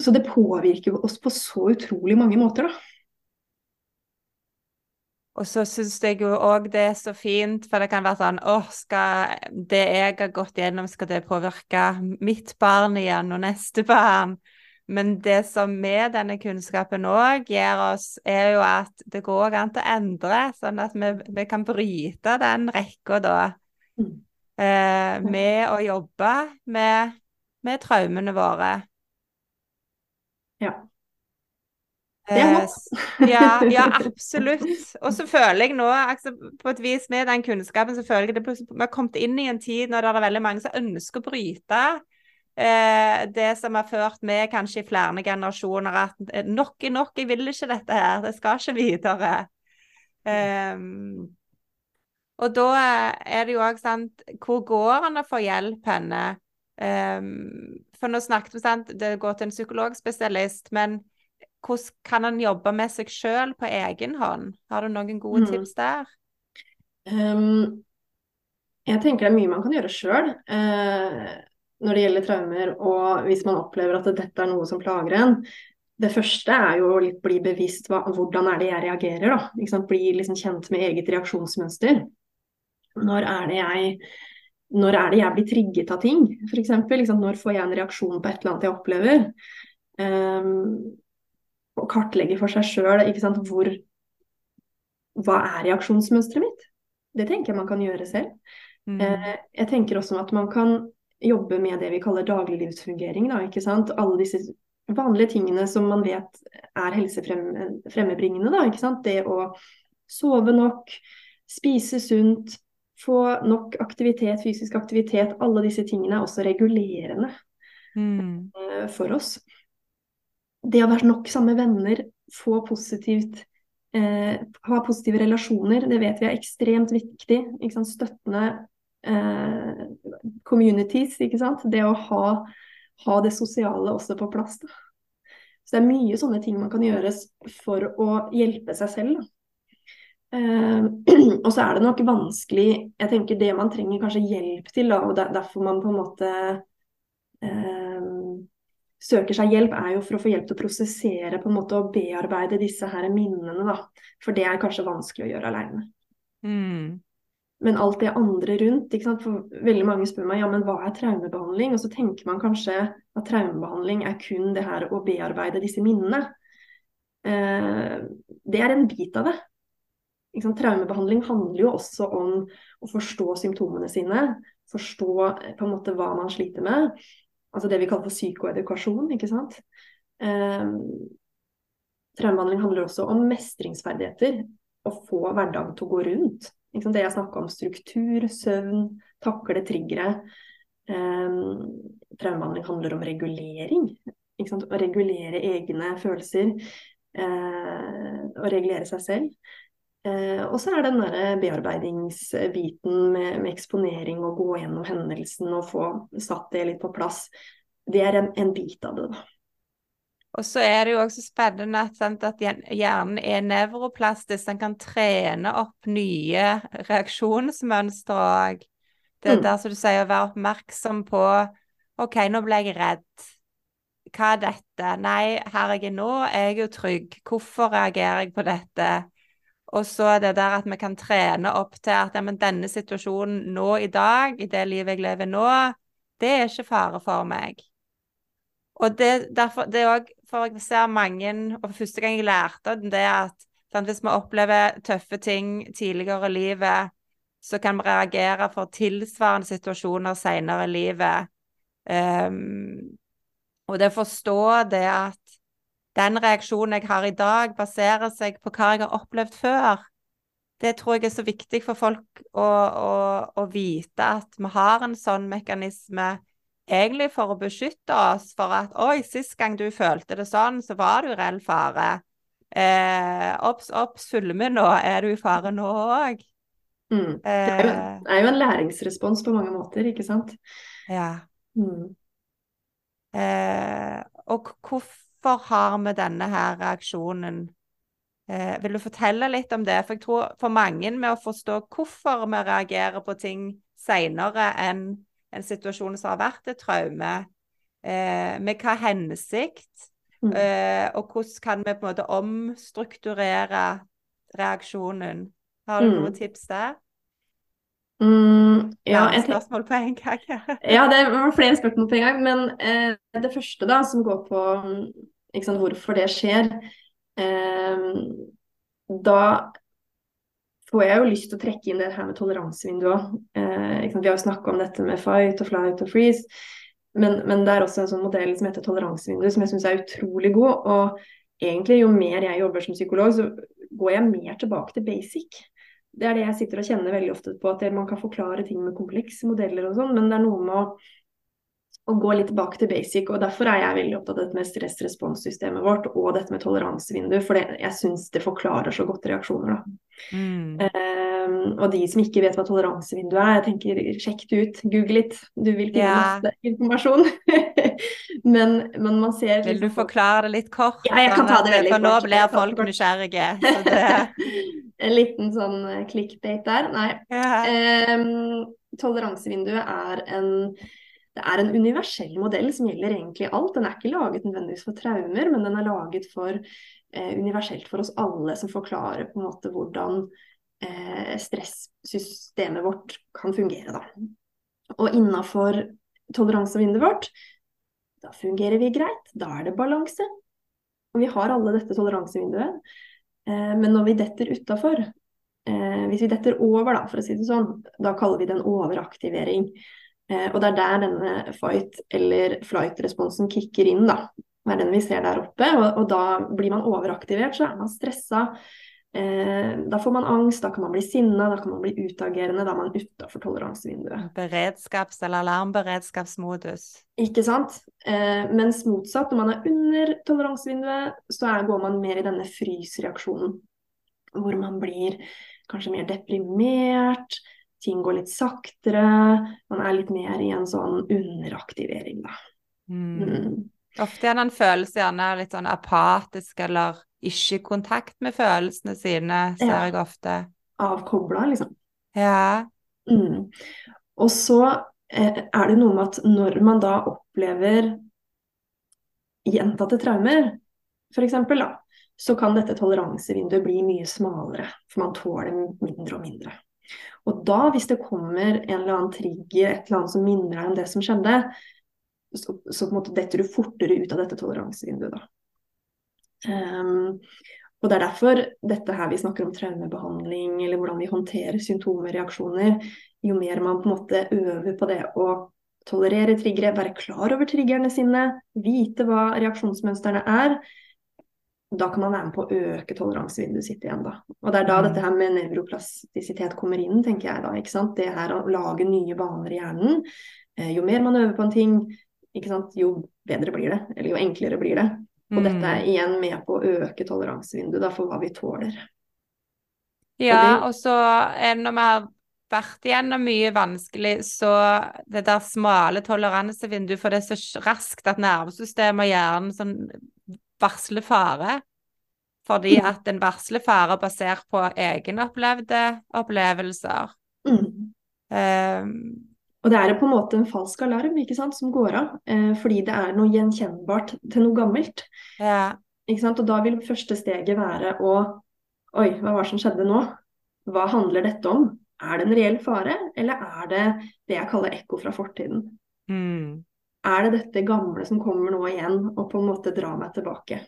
B: Så det påvirker oss på så utrolig mange måter, da.
A: Og så syns jeg jo òg det er så fint, for det kan være sånn åh, skal det jeg har gått gjennom, skal det påvirke mitt barn igjen og neste barn? Men det som med denne kunnskapen òg gir oss, er jo at det går an til å endre, sånn at vi, vi kan bryte den rekka da.
B: Mm.
A: Eh, med å jobbe med, med traumene våre.
B: Ja. Det er
A: Eh,
B: håp.
A: ja, ja, absolutt. Og så føler jeg nå, altså, på et vis med den kunnskapen, så føler jeg det plutselig Vi har kommet inn i en tid når det er veldig mange som ønsker å bryte eh, det som har ført med kanskje i flere generasjoner, at eh, nok er nok, jeg vil ikke dette her, det skal ikke videre. Um, og da er det jo òg sant Hvor går han å få hjelp henne? Um, for nå snakket vi sant, det går til en psykologspesialist, men hvordan kan han jobbe med seg sjøl på egen hånd? Har du noen gode
B: Mm.
A: tips der?
B: Um, jeg tenker det er mye man kan gjøre sjøl når det gjelder traumer, og hvis man opplever at dette er noe som plager en. Det første er jo å bli bevisst hva, hvordan er det jeg reagerer, da. Bli liksom kjent med eget reaksjonsmønster. Når er det jeg når er det jeg blir trigget av ting, f.eks.? Liksom, når får jeg en reaksjon på et eller annet jeg opplever? um, å kartlegge for seg sjøl hvor Hva er reaksjonsmønsteret mitt? Det tenker jeg man kan gjøre selv. Mm. Eh, jeg tenker også at man kan jobbe med det vi kaller dagliglivsfungering. Da, ikke sant? Alle disse vanlige tingene som man vet er helsefremmebringende. Da, ikke sant? Det å sove nok, spise sunt, få nok aktivitet, fysisk aktivitet. Alle disse tingene er også regulerende mm. Eh, for oss. Det å være nok sammen med venner, få positivt eh, ha positive relasjoner, det vet vi er ekstremt viktig. Støttende eh, communities, ikke sant. Det å ha, ha, det sosiale også på plass. Da. Så det er mye sånne ting man kan gjøre for å hjelpe seg selv. Eh, og så er det nok vanskelig Jeg tenker det man trenger kanskje hjelp til, da, og derfor man på en måte eh, søker seg hjelp, er jo for å få hjelp til å prosessere på en måte og bearbeide disse her minnene. da. For det er kanskje vanskelig å gjøre alene. Mm. Men alt det andre rundt? For veldig mange spør meg ja, men hva er traumebehandling? Og så tenker man kanskje at traumebehandling er kun det her å bearbeide disse minnene. Eh, det er en bit av det. Traumebehandling handler jo også om å forstå symptomene sine. Forstå eh, på en måte hva man sliter med. Altså det vi kaller for psykoedukasjon, ikke sant. Eh, traumebehandling handler også om mestringsferdigheter. Å få hverdagen til å gå rundt. Det jeg snakka om struktur, søvn, takle triggere. Eh, traumebehandling handler om regulering. Å regulere egne følelser. Eh, å regulere seg selv. Eh, og så er den der bearbeidingsbiten med, med, eksponering og gå gjennom hendelsen og få satt det litt på plass. Det er en, en bit av det, da.
A: Og så er det jo også spennende at, sant, at hjernen er nevroplastisk. Den kan trene opp nye reaksjonsmønstre òg. Det er mm. der som du sier, å være oppmerksom på OK, nå ble jeg redd. Hva er dette? Nei, her jeg er nå, er jeg jo trygg. Hvorfor reagerer jeg på dette? Og så det der at vi kan trene opp til at ja, denne situasjonen nå i dag, i det livet jeg lever nå, det er ikke fare for meg. Og det, derfor, det er òg for jeg ser mange Og for første gang jeg lærte det at sant, hvis vi opplever tøffe ting tidligere i livet, så kan vi reagere for tilsvarende situasjoner senere i livet. Um, og det å forstå det at den reaksjonen jeg har i dag, baserer seg på hva jeg har opplevd før. Det tror jeg er så viktig for folk å, å, å vite at vi har en sånn mekanisme egentlig for å beskytte oss for at Oi, sist gang du følte det sånn, så var du i reell fare. Eh, obs, obs, følger med nå? Er du i fare nå òg?
B: Mm. Det, er jo, det er jo en læringsrespons på mange måter, ikke sant?
A: Ja. Mm. Eh, og hvorfor hvorfor har vi denne her reaksjonen? Eh, vil du fortelle litt om det? For jeg tror for mange med å forstå hvorfor vi reagerer på ting senere enn en situasjon som har vært et traume, eh, med hva hensikt, mm. eh, og hvordan kan vi på en måte omstrukturere reaksjonen? Har du mm. noen tips der?
B: Mm, ja,
A: jeg, spørsmål på en gang.
B: ja, det var flere spørsmål på en gang. Men eh, det første da, som går på sant, hvorfor det skjer, eh, da får jeg jo lyst til å trekke inn det her med toleransevinduet. Eh, vi har jo snakka om dette med fight og flight og freeze. Men, men, det er også en sånn modell som heter toleransevindu, som jeg syns er utrolig god. Og egentlig, jo mer jeg jobber som psykolog, så går jeg mer tilbake til basic det er det jeg sitter og kjenner veldig ofte på, at man kan forklare ting med komplekse modeller og sånn, men det er noe med å, å, gå litt tilbake til basic. og Derfor er jeg veldig opptatt av dette med stress-respons-systemet vårt og dette med toleransevindu, for det, jeg syns det forklarer så godt reaksjoner. da. Mm. Um, og de som ikke vet hva toleransevindu er, jeg tenker sjekk det ut, google litt. Du vil finne yeah. masse informasjon. men, men, man ser
A: Vil du forklare det litt kort?
B: Ja, jeg kan ta det veldig
A: kort. For nå blir folk nysgjerrige.
B: En liten sånn eh, der. Nei. Yeah. Um, toleransevinduet er en det er en universell modell som gjelder egentlig alt. Den er ikke laget nødvendigvis for traumer, men den er laget for eh, universelt for oss alle, som forklarer på en måte hvordan eh, stressystemet vårt kan fungere. Da. Og innafor toleransevinduet vårt Da fungerer vi greit. Da er det balanse. Og vi har alle dette toleransevinduet. Eh, men når vi detter utafor, eh, hvis vi detter over, da, for å si det sånn, da kaller vi det en overaktivering. Eh, og det er der denne fight- eller flight-responsen kicker inn, da. Det er den vi ser der oppe. Og, og da blir man overaktivert, så er man stressa. Eh, da får man angst, da kan man bli sinna, da kan man bli utagerende. Da er man utafor toleransevinduet.
A: Beredskaps- eller alarmberedskapsmodus.
B: Ikke sant. Eh, mens motsatt, når man er under toleransevinduet, så er, går man mer i denne frysreaksjonen. Hvor man blir kanskje mer deprimert, ting går litt saktere. Man er litt mer i en sånn underaktivering, da.
A: Mm.
B: Mm.
A: Ofte er det en følelse gjerne litt sånn apatisk eller ikke i kontakt med følelsene sine, ser
B: Ja.
A: jeg ofte.
B: Avkobla, liksom.
A: Ja.
B: Mm. Og så eh, er det noe med at når man da opplever gjentatte traumer, f.eks., da, så kan dette toleransevinduet bli mye smalere, for man tåler mindre og mindre. Og da, hvis det kommer en eller annen trigger, et eller annet som minner deg om det som skjedde, så, så på en måte detter du fortere ut av dette toleransevinduet, da. Um, og det er derfor dette her vi snakker om traumebehandling, eller hvordan vi håndterer symptomer og reaksjoner. Jo mer man på en måte øver på det å tolerere triggere, være klar over triggerne sine, vite hva reaksjonsmønstrene er, da kan man være med på å øke toleransevinduet sitt igjen, da. Og det er da
A: Mm.
B: dette her med nevroplastisitet kommer inn, tenker jeg da. ikke sant? Det her å lage nye baner i hjernen. Eh, jo mer man øver på en ting, ikke sant? jo bedre blir det. Eller jo enklere blir det. Og dette er
A: Mm.
B: igjen med på å øke toleransevinduet da, for hva vi tåler.
A: Ja, og så er det når vi har vært igjennom mye vanskelig, så det der smale toleransevinduet, for det er så raskt at nervesystemet og hjernen sånn varsler fare. Fordi
B: Mm.
A: at en varsler fare basert på egenopplevde opplevelser.
B: Mm.
A: Um,
B: Og det er på en måte en falsk alarm ikke sant, som går av, eh, fordi det er noe gjenkjennbart til noe gammelt.
A: ja.
B: Ikke sant? Og da vil første steget være å Oi, hva var det som skjedde nå? Hva handler dette om? Er det en reell fare, eller er det det jeg kaller ekko fra fortiden?
A: Mm.
B: Er det dette gamle som kommer nå igjen, og på en måte drar meg tilbake?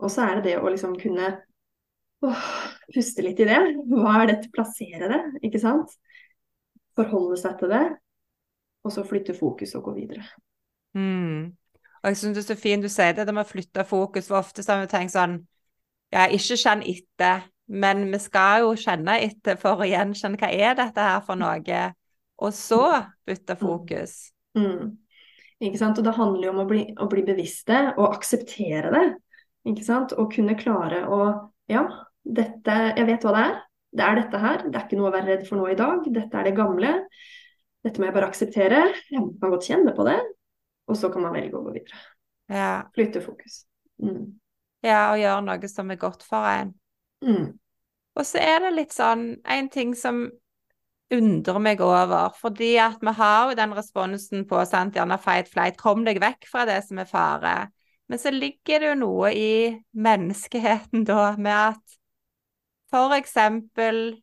B: Og så er det det å liksom kunne åh, puste litt i det. Hva er dette? Plassere det, ikke sant? Forholde seg til det, og så flytte fokus og gå videre.
A: Mm. Og jeg syns det er så fint du sier det, det med å flytte fokus. For ofte har vi tenkt sånn Ja, ikke kjenn etter, men vi skal jo kjenne etter for å gjenkjenne hva er dette her for noe, og så bytte fokus.
B: Mm. Ikke sant? Og det handler jo om å bli, å bli bevisste og akseptere det. Ikke sant? Og kunne klare å Ja, dette Jeg vet hva det er. Det er dette her. Det er ikke noe å være redd for nå i dag. Dette er det gamle. Dette må jeg bare akseptere. Jeg kan godt kjenne på det. Og så kan man velge å gå videre.
A: Ja.
B: Flytte fokus. Mm.
A: ja, og gjøre noe som er godt for en.
B: Mm.
A: Og så er det litt sånn en ting som undrer meg over, fordi at vi har jo den responsen på sant, gjerne fight, flight, kom deg vekk fra det som er fare. Men så ligger det jo noe i menneskeheten da, med at for eksempel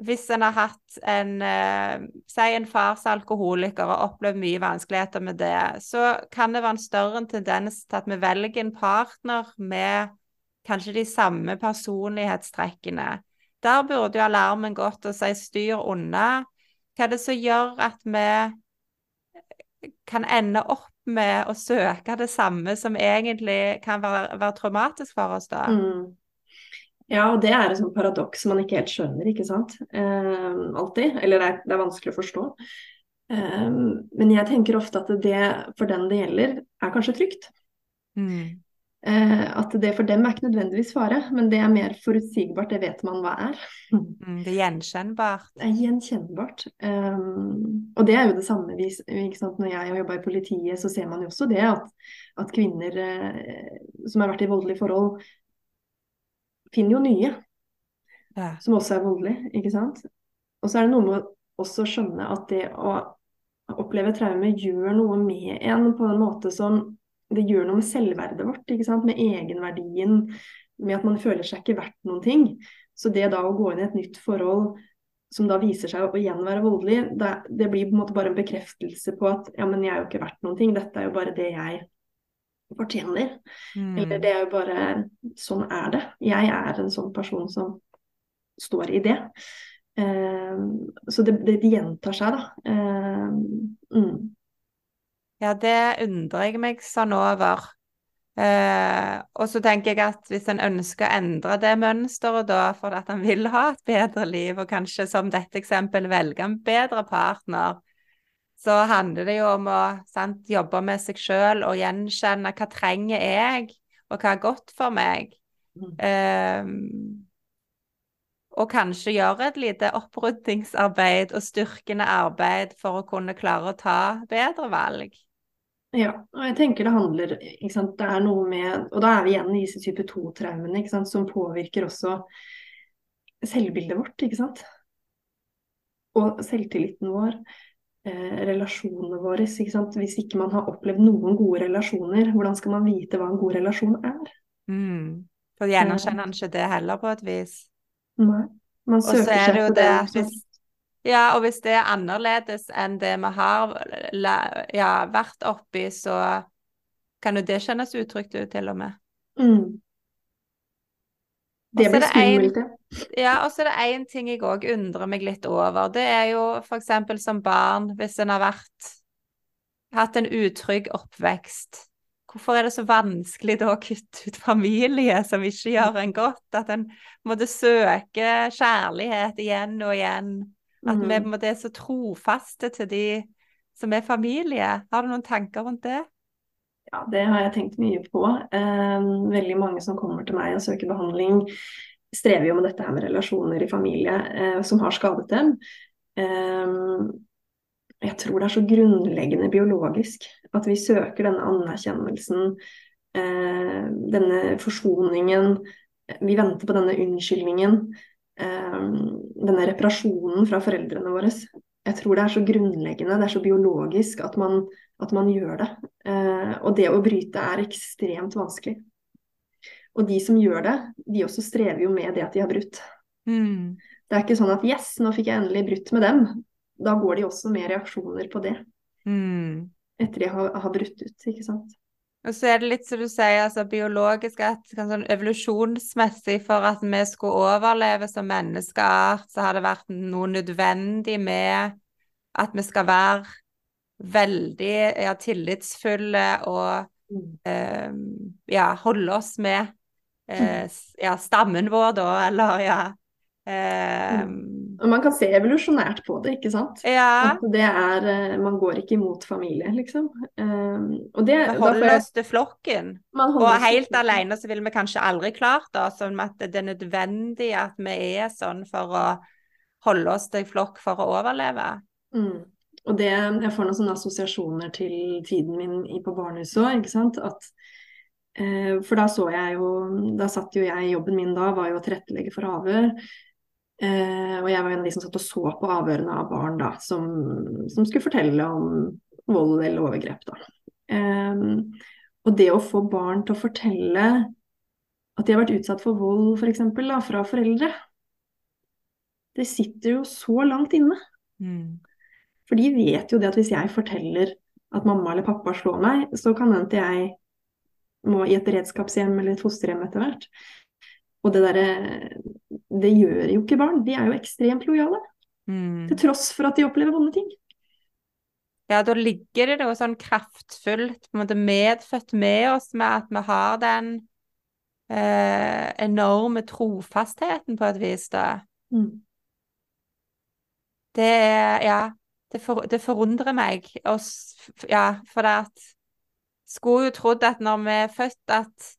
A: hvis en har hatt en eh, Si en far som er alkoholiker og opplevd mye vanskeligheter med det, så kan det være en større tendens til at vi velger en partner med kanskje de samme personlighetstrekkene. Der burde jo alarmen gått og si styr unna. Hva er det som gjør at vi kan ende opp med å søke det samme som egentlig kan være, være traumatisk for oss da?
B: Mm. Ja, og det er et sånt paradoks man ikke helt skjønner, ikke sant. Eh, alltid. Eller det er, det er vanskelig å forstå. Eh, men jeg tenker ofte at det for den det gjelder, er kanskje trygt.
A: Mm.
B: Eh, at det for dem er ikke nødvendigvis fare, men det er mer forutsigbart, det vet man hva er.
A: Mm, det er gjenkjennbart.
B: Det er gjenkjennbart. Um, og det er jo det samme sant? Når jeg har jobba i politiet, så ser man jo også det at, at kvinner eh, som har vært i voldelige forhold, finner jo nye
A: Ja.
B: som også er voldelige, ikke sant. Og så er det noe med å også skjønne at det å oppleve traume gjør noe med en på en måte som det gjør noe med selvverdet vårt, med egenverdien, med at man føler seg ikke verdt noen ting. Så det da å gå inn i et nytt forhold som da viser seg å igjen være voldelig, det, det, blir på en måte bare en bekreftelse på at ja, men jeg er jo ikke verdt noen ting, dette er jo bare det jeg fortjener. Mm. Eller det er jo bare Sånn er det. Jeg er en sånn person som står i det. Uh, så det, det, gjentar seg, da. Uh, mm.
A: Ja, det undrer jeg meg sånn over. Eh, og så tenker jeg at hvis en ønsker å endre det mønsteret da, for at en vil ha et bedre liv, og kanskje som dette eksempelet velge en bedre partner, så handler det jo om å sant, jobbe med seg sjøl og gjenkjenne hva trenger jeg, og hva er godt for meg. Eh, og kanskje gjøre et lite oppryddingsarbeid og styrkende arbeid for å kunne klare å ta bedre valg.
B: Ja, og jeg tenker det handler ikke sant, Det er noe med Og da er vi igjen i disse type 2-traumene som påvirker også selvbildet vårt, ikke sant. Og selvtilliten vår, eh, relasjonene våre. Ikke sant? Hvis ikke man har opplevd noen gode relasjoner, hvordan skal man vite hva en god relasjon er?
A: Mm. For gjenkjenner han ikke det heller, på et vis.
B: Nei. Man søker seg på det. Hvis,
A: ja, og hvis det er annerledes enn det vi har ja, vært oppi, så kan jo det kjennes utrygt ut, til og med.
B: Mm. Det blir skummelt,
A: det. Ja, og så er det én ting jeg òg undrer meg litt over. Det er jo f.eks. som barn, hvis en har vært hatt en utrygg oppvekst. Hvorfor er det så vanskelig da å kutte ut familie som ikke gjør en godt? At en måtte søke kjærlighet igjen og igjen. At mm. vi på en måte er så trofaste til de som er familie. Har du noen tanker rundt det?
B: Ja, det har jeg tenkt mye på. Eh, veldig mange som kommer til meg og søker behandling, strever jo med dette her med relasjoner i familie eh, som har skadet dem. Eh, jeg tror det er så grunnleggende biologisk at vi søker denne anerkjennelsen, eh, denne forsoningen. Vi venter på denne unnskyldningen. Ehm, denne reparasjonen fra foreldrene våre. Jeg tror det er så grunnleggende, det er så biologisk at man, at man gjør det. Eh, og det å bryte er ekstremt vanskelig. Og de som gjør det, de også strever jo med det at de har brutt.
A: Mm.
B: Det er ikke sånn at 'yes, nå fikk jeg endelig brutt med dem'. Da går de også med reaksjoner på det.
A: Mm.
B: Etter de har, har brutt ut, ikke sant.
A: Og så er det litt som du sier, altså biologisk, at sånn evolusjonsmessig for at vi skulle overleve som menneskeart, så har det vært noe nødvendig med at vi skal være veldig ja, tillitsfulle og mm. eh, ja, holde oss med eh, mm. ja, stammen vår, da, eller ja
B: Eh, og man kan se evolusjonært på det, ikke sant.
A: Ja.
B: At det er eh, Man går ikke imot familie, liksom. Um, og
A: det, vi holder oss til flokken. Og helt alene så ville vi kanskje aldri klart det. Sånn at det er nødvendig at vi er sånn for å holde oss til flokk for å overleve.
B: Mm. Og det, jeg får noen sånne assosiasjoner til tiden min på barnehuset òg, ikke sant. At eh, for da så jeg jo Da satt jo jeg i Jobben min da var jo å tilrettelegge for avhør. Eh, og jeg var en av de som satt og så på avhørene av barn da, som, som skulle fortelle om vold eller overgrep. Da. Eh, og det å få barn til å fortelle at de har vært utsatt for vold For eksempel, da, fra foreldre, det sitter jo så langt inne.
A: Mm.
B: For de vet jo det at hvis jeg forteller at mamma eller pappa slår meg, så kan hende jeg må i et redskapshjem eller et fosterhjem etter hvert. Og det derre Det gjør jo ikke barn. De er jo ekstremt lojale.
A: Mm.
B: Til tross for at de opplever vonde ting.
A: Ja, da ligger det noe sånn kraftfullt på en måte medfødt med oss med at vi har den eh, enorme trofastheten på et vis, da.
B: Mm.
A: Det er Ja, det, for, det forundrer meg. Oss, ja, for det at Skulle jo trodd at når vi er født, at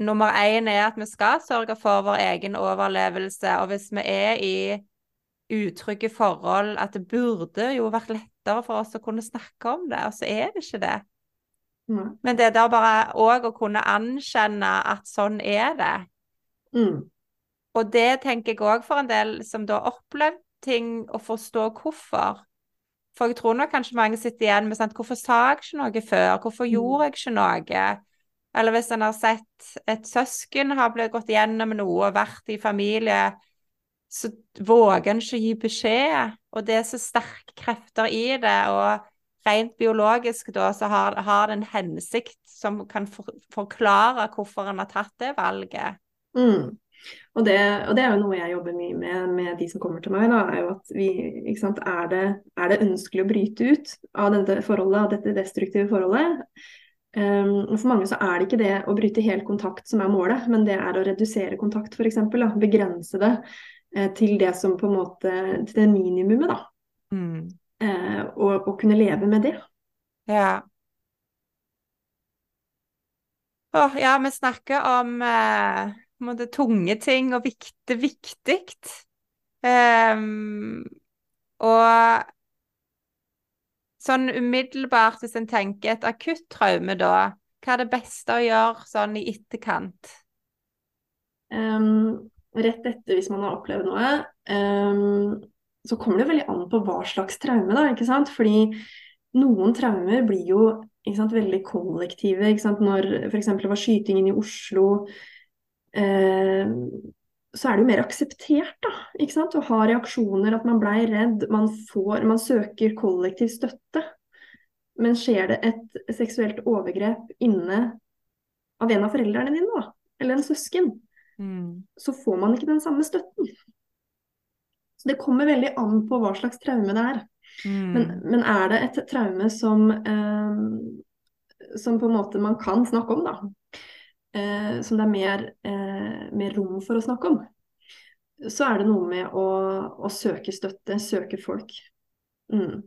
A: nummer én er at vi skal sørge for vår egen overlevelse. Og hvis vi er i utrygge forhold, at det burde jo vært lettere for oss å kunne snakke om det, og så er det ikke det.
B: Mm.
A: Men det er da bare òg å kunne anerkjenne at sånn er det.
B: Mm.
A: Og det tenker jeg òg for en del som da har opplevd ting, å forstå hvorfor. For jeg tror nok kanskje mange sitter igjen med sant, hvorfor sa jeg ikke noe før? Hvorfor mm. gjorde jeg ikke noe? Eller hvis en har sett et søsken har blitt gått gjennom noe og vært i familie så våger en ikke gi beskjed. Og det er så sterke krefter i det. Og rent biologisk da, så har, har det en hensikt som kan for, forklare hvorfor en har tatt det valget.
B: Mm. Og, det, og, det, er jo noe jeg jobber mye med med de som kommer til meg. Da, er jo at vi, sant, er, det, er, det, ønskelig å bryte ut av dette forholdet, av dette destruktive forholdet? Um, for mange så er det ikke det å bryte helt kontakt som er målet, men det er å redusere kontakt f.eks. Begrense det eh, til det som på en måte til det minimumet, da. Mm. Eh, og, og, kunne leve med det.
A: Ja. Åh, ja, vi snakker om eh, måte, tunge ting og viktig. viktig. Um, og sånn umiddelbart, hvis en tenker et akutt traume, da, hva er det beste å gjøre sånn i etterkant?
B: Um, rett etter, hvis man har opplevd noe, um, så kommer det veldig an på hva slags traume, da, ikke sant. Fordi noen traumer blir jo sant, veldig kollektive. Ikke sant? Når f.eks. det var skytingen i Oslo, eh, så er det jo mer akseptert da, ikke sant? å ha reaksjoner, at man blei redd. Man, får, man søker kollektiv støtte. Men skjer det et seksuelt overgrep inne av en av foreldrene dine, da, eller en søsken, mm. så får man ikke den samme støtten. Så det kommer veldig an på hva slags traume det er. Mm. Men, men, er det et traume som, eh, som på en måte man kan snakke om, da, eh, som det er mer, eh, mer, rom for å snakke om, så er det noe med å, å søke støtte, søke folk. Mm.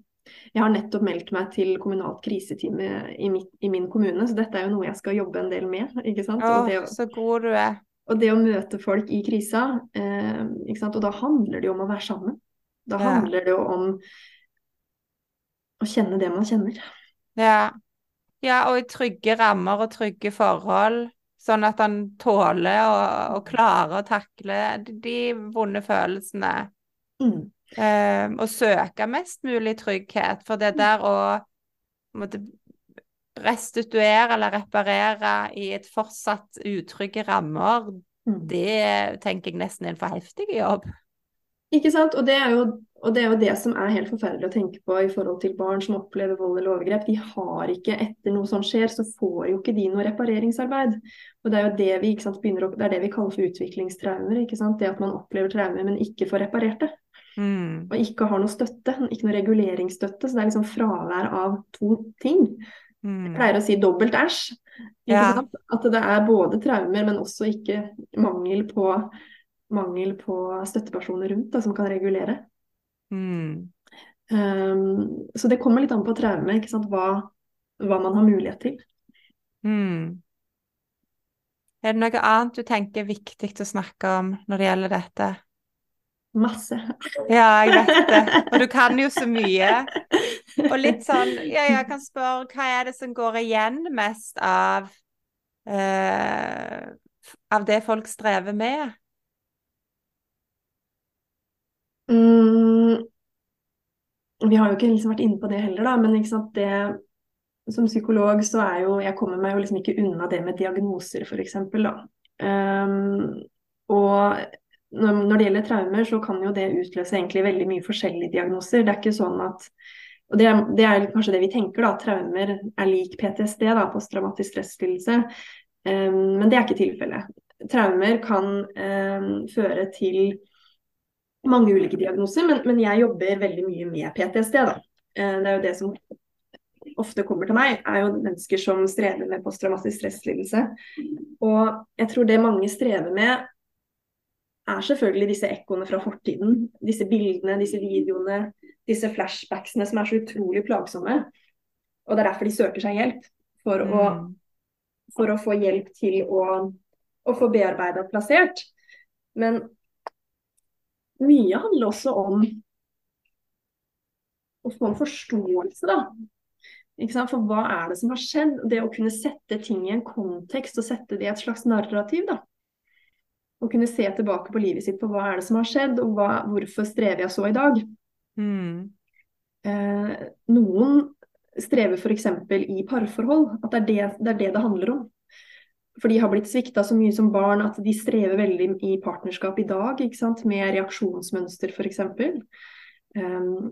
B: Jeg har nettopp meldt meg til kommunalt kriseteam i, i, min kommune, så dette er jo noe jeg skal jobbe en del med. ikke sant?
A: Åh, å, så god du er.
B: Og det å møte folk i krisa, eh, ikke sant? og da handler det jo om å være sammen. Da ja. handler det jo om å kjenne det man kjenner.
A: Ja. ja, og i trygge rammer og trygge forhold. Sånn at han tåler og, og klarer å takle de vonde følelsene. Mm. Eh, og søke mest mulig trygghet. For det der å måtte restituere eller reparere i et fortsatt utrygge rammer, mm. det tenker jeg nesten er en for heftig jobb.
B: Ikke sant. Og det, jo, og det, er jo, det som er helt forferdelig å tenke på i forhold til barn som opplever vold eller overgrep. De har ikke, etter noe som skjer, så får jo ikke de noe repareringsarbeid. Og det er jo det vi, sant, begynner, det, er det vi kaller for utviklingstraumer. ikke sant? Det at man opplever traumer, men ikke får reparert det. Mm. Og ikke har noe støtte, ikke noe reguleringsstøtte. Så det er liksom fravær av to ting. Mm. Jeg pleier å si dobbelt æsj. Ja. At det er både traumer, men også ikke mangel på mangel på støttepersoner rundt da, som kan regulere. Mm. Um, så det kommer litt an på traume, ikke sant? Hva, hva man har mulighet til. Mm.
A: Er det noe annet du tenker er viktig å snakke om når det gjelder dette?
B: Masse.
A: Ja, jeg vet det. Og du kan jo så mye. Og litt sånn Ja, jeg kan spørre, hva er det som går igjen mest av uh, Av det folk strever med?
B: Mm, vi har jo ikke liksom vært inne på det heller, da, men det, som psykolog så er jo Jeg kommer meg jo liksom ikke unna det med diagnoser, f.eks. Um, og når, når, det gjelder traumer, så kan jo det utløse egentlig veldig mye forskjellige diagnoser. Det er ikke sånn at og det er, det er kanskje det vi tenker, da. Traumer er lik PTSD, da, posttraumatisk stresslidelse. Um, men det er ikke tilfellet. Traumer kan um, føre til mange ulike diagnoser, men, men, jeg jobber veldig mye med PTSD. Da. Eh, det er jo det som ofte kommer til meg, er jo mennesker som strever med posttraumatisk stresslidelse. Og jeg tror det mange strever med, er selvfølgelig disse ekkoene fra fortiden. Disse bildene, disse videoene, disse flashbacksene som er så utrolig plagsomme. Og det er derfor de søker seg hjelp. For, mm. å, for å, få hjelp til å, å få bearbeida plassert. Men mye handler også om å få en forståelse, da. For hva er det som har skjedd? Det å kunne sette ting i en kontekst og sette det i et slags narrativ. da. Å kunne se tilbake på livet sitt på hva er det som har skjedd, og hva, hvorfor strever jeg så i dag. Mm. Eh, noen strever f.eks. i parforhold, at det er det, det er det det handler om. For de har blitt svikta så mye som barn at de strever veldig i partnerskap i dag, med reaksjonsmønster f.eks. Um,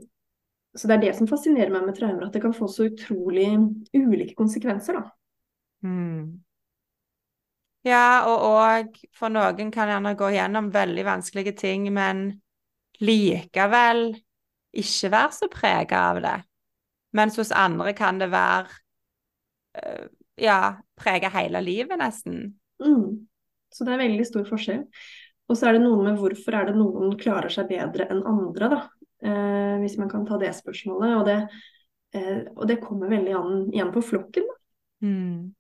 B: så det er det som fascinerer meg med traumer, at det kan få så utrolig ulike konsekvenser, da.
A: Mm. Ja, og òg for noen kan gjerne gå gjennom veldig vanskelige ting, men likevel ikke være så prega av det. Mens hos andre kan det være uh, ja, preger hele livet, nesten.
B: Mm. Så det er veldig stor forskjell. Og så er det noe med hvorfor er det noen klarer seg bedre enn andre, da. Eh, hvis man kan ta det spørsmålet. Og det, eh, og det kommer veldig an igjen på flokken, da.
A: Mm.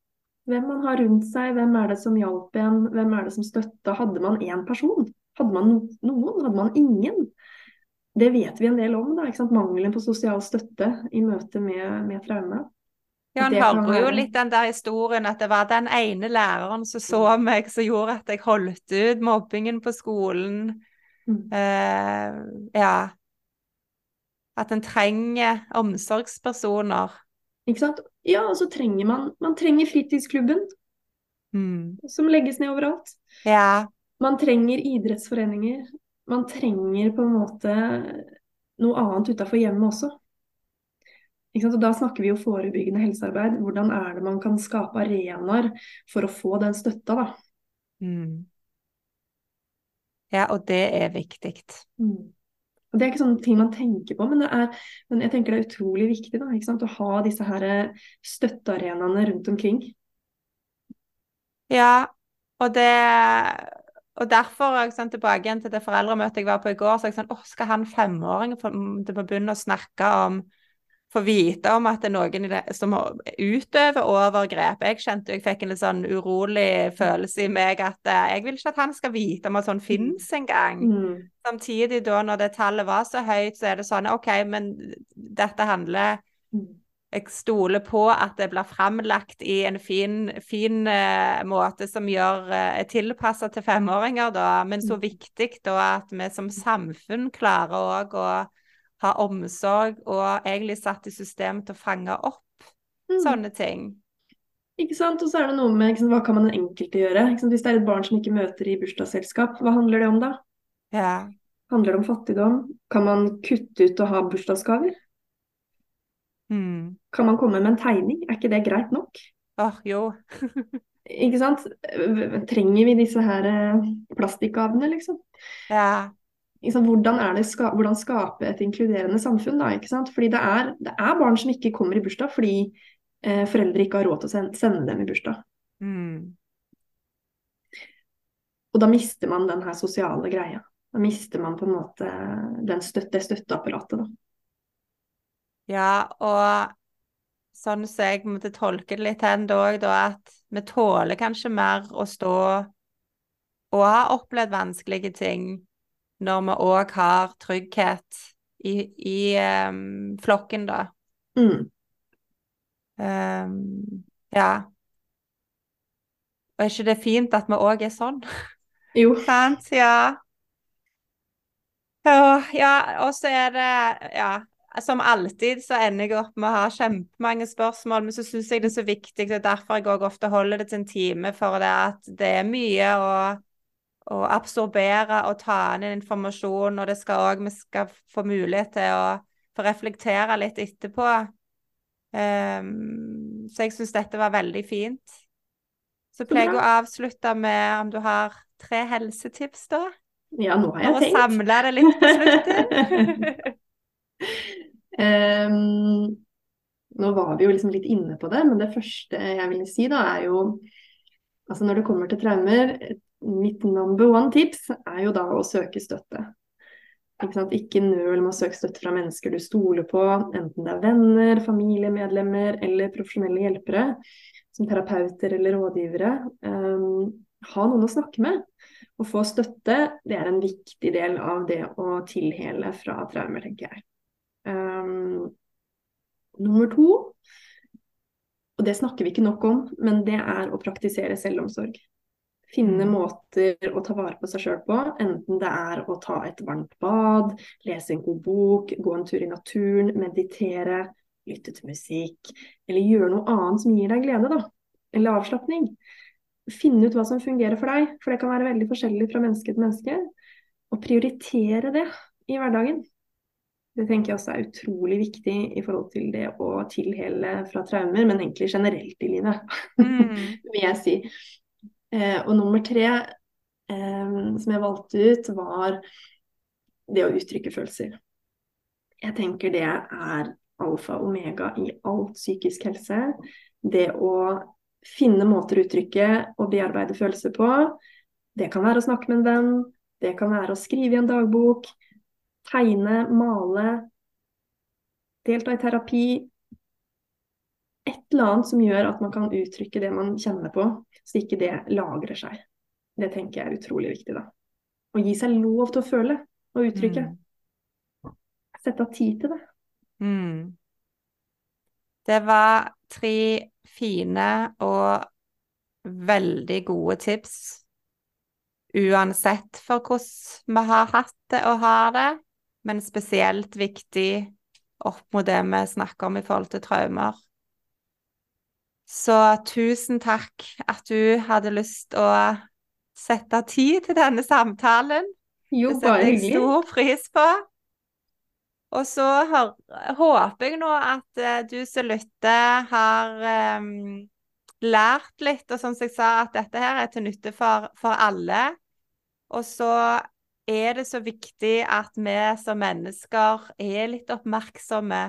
B: Hvem man har rundt seg, hvem er det som hjalp en, hvem er det som støtta. Hadde man én person? Hadde man noen? Hadde man ingen? Det vet vi en del om, da. Mangelen på sosial støtte i møte med, med traume.
A: Ja, han hører jo litt den der historien at det var den ene læreren som så meg, som gjorde at jeg holdt ut mobbingen på skolen. Mm. Uh, ja. At en trenger omsorgspersoner.
B: Ikke sant. Ja, og så trenger man Man trenger fritidsklubben.
A: Mm.
B: Som legges ned overalt.
A: Ja.
B: Man trenger idrettsforeninger. Man trenger på en måte noe annet utafor hjemmet også. Og da snakker vi jo forebyggende helsearbeid. Hvordan er det man kan skape arenaer for å få den støtta, da.
A: Mm. Ja, og det er viktig.
B: Mm. Og Det er ikke sånne ting man tenker på, men, er, men jeg tenker det er utrolig viktig da, å ha disse her støttearenaene rundt omkring.
A: Ja, og det og derfor er sånn, tilbake igjen til det foreldremøtet jeg var på i går, så jeg sånn, åh, skal han femåring begynne å snakke om få vite om at det er noen det, som utøver overgrep. Jeg kjente jeg fikk en litt sånn urolig følelse i meg at uh, jeg vil ikke at han skal vite om at sånn finnes engang.
B: Mm.
A: Samtidig da, når det tallet var så høyt, så er det sånn OK, men dette handler
B: mm.
A: Jeg stoler på at det blir framlagt i en fin, fin uh, måte som gjør uh, er tilpassa til femåringer, da. Men så mm. viktig da at vi som samfunn klarer òg å ha omsorg og egentlig satt i system til å fange opp mm. sånne ting.
B: Ikke sant? Og så er det noe med sant, hva kan man den enkelte gjøre? Hvis det er et barn som ikke møter i bursdagsselskap, hva handler det om da?
A: Ja.
B: Handler det om fattigdom? Kan man kutte ut å ha bursdagsgaver?
A: Mm.
B: Kan man komme med en tegning? Er ikke det greit nok?
A: Oh, jo.
B: ikke sant? Trenger vi disse her eh, plastikkgavene, liksom?
A: Ja
B: hvordan, er det, hvordan skape et inkluderende samfunn, da, ikke sant? Fordi det er, det er, barn som ikke kommer i bursdag fordi eh, foreldre ikke har råd til å sende, sende dem i bursdag.
A: Mm.
B: Og da mister man den her sosiale greia. Da mister man på en måte støtte, det støtteapparatet, da.
A: Ja, og sånn som jeg måtte tolke det litt hen da òg, at vi tåler kanskje mer å stå og ha opplevd vanskelige ting når vi òg har trygghet i, i um, flokken, da.
B: Mm.
A: Um, ja. Og er ikke det fint at vi òg er sånn?
B: Jo.
A: Sant? Ja. Og, ja, og så er det Ja, som alltid så ender jeg opp med å ha kjempemange spørsmål, men så syns jeg det er så viktig, og derfor jeg òg ofte holder det til en time, for det at det er mye å å absorbere og ta inn informasjon, og det skal òg vi skal få mulighet til å få reflektere litt etterpå. Um, så jeg syns dette var veldig fint. Så pleier jeg å avslutte med om du har tre helsetips, da?
B: Ja, nå har jeg tenkt.
A: For å samle det litt på slutten.
B: um, nå var vi jo liksom litt inne på det, men det første jeg vil si da, er jo Altså når det kommer til traumer, mitt number one tips er jo da å søke støtte. Ikke, ikke nøl med å søke støtte fra mennesker du stoler på, enten det er venner, familiemedlemmer eller profesjonelle hjelpere, som terapeuter eller rådgivere. Um, ha noen å snakke med. Å få støtte det er en viktig del av det å tilhele fra traumer, tenker jeg. Um, nummer to, og det snakker vi ikke nok om, men det er å praktisere selvomsorg. Finne mm. måter å ta vare på seg sjøl på, enten det er å ta et varmt bad, lese en god bok, gå en tur i naturen, meditere, lytte til musikk, eller gjøre noe annet som gir deg glede, da. Eller avslapning. finne ut hva som fungerer for deg, for det kan være veldig forskjellig fra menneske til menneske. Og prioritere det i hverdagen. Det tenker jeg også er utrolig viktig i forhold til det å tilhele fra traumer, men egentlig generelt i livet, mm. vil jeg si. Eh, og nummer tre eh, som jeg valgte ut, var det å uttrykke følelser. Jeg tenker det er alfa og omega i alt psykisk helse. Det å finne måter å uttrykke og bearbeide følelser på. Det kan være å snakke med en venn, det kan være å skrive i en dagbok, tegne, male, delta i terapi. Eller annet som gjør at man kan uttrykke det man kjenner på, så ikke det lagrer seg. Det tenker jeg er utrolig viktig, da. Å gi seg lov til å føle og uttrykke. Mm. Sette av tid til det. Mm.
A: Det var tre fine og veldig gode tips uansett for hvordan vi har hatt det og har det, men spesielt viktig opp mot det vi snakker om i forhold til traumer. Så tusen takk at du hadde lyst å sette tid til denne samtalen.
B: Jo, bare hyggelig.
A: Det setter jeg stor pris på. Og så håper jeg nå at uh, du som lytter, har um, lært litt, og som jeg sa, at dette her er til nytte for, for alle. Og så er det så viktig at vi som mennesker er litt oppmerksomme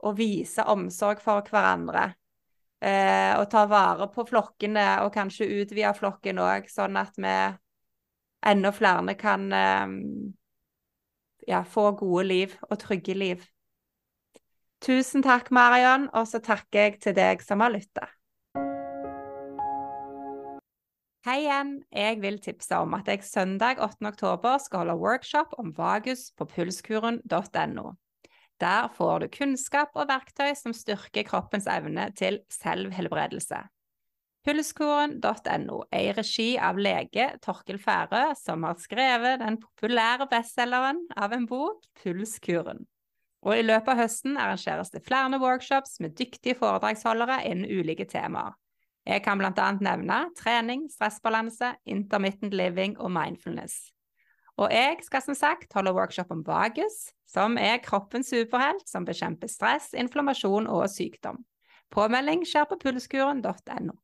A: og viser omsorg for hverandre. Uh, og ta vare på flokkene, og kanskje utvide flokken òg, sånn at vi enda flere kan eh, ja, få gode liv og trygge liv. Tusen takk, Marion, og så takker jeg til deg som har lytta. Hei igjen. Jeg vil tipse om at jeg søndag 8. oktober skal holde workshop om vagus på pulskuren.no. Der får du kunnskap og verktøy som styrker kroppens evne til selvhelbredelse. Pulskoren.no er i regi av lege Torkel Færø, som har skrevet den populære bestselgeren av en bok, Pulskuren. Og i løpet av høsten arrangeres det flere workshops med dyktige foredragsholdere innen ulike temaer. Jeg kan bl.a. nevne trening, stressbalanse, intermittent living og mindfulness. Og jeg skal som sagt holde workshop om vagus, som er kroppens superhelt som bekjemper stress, inflammasjon og sykdom. Påmelding skjer på pulskuren.no.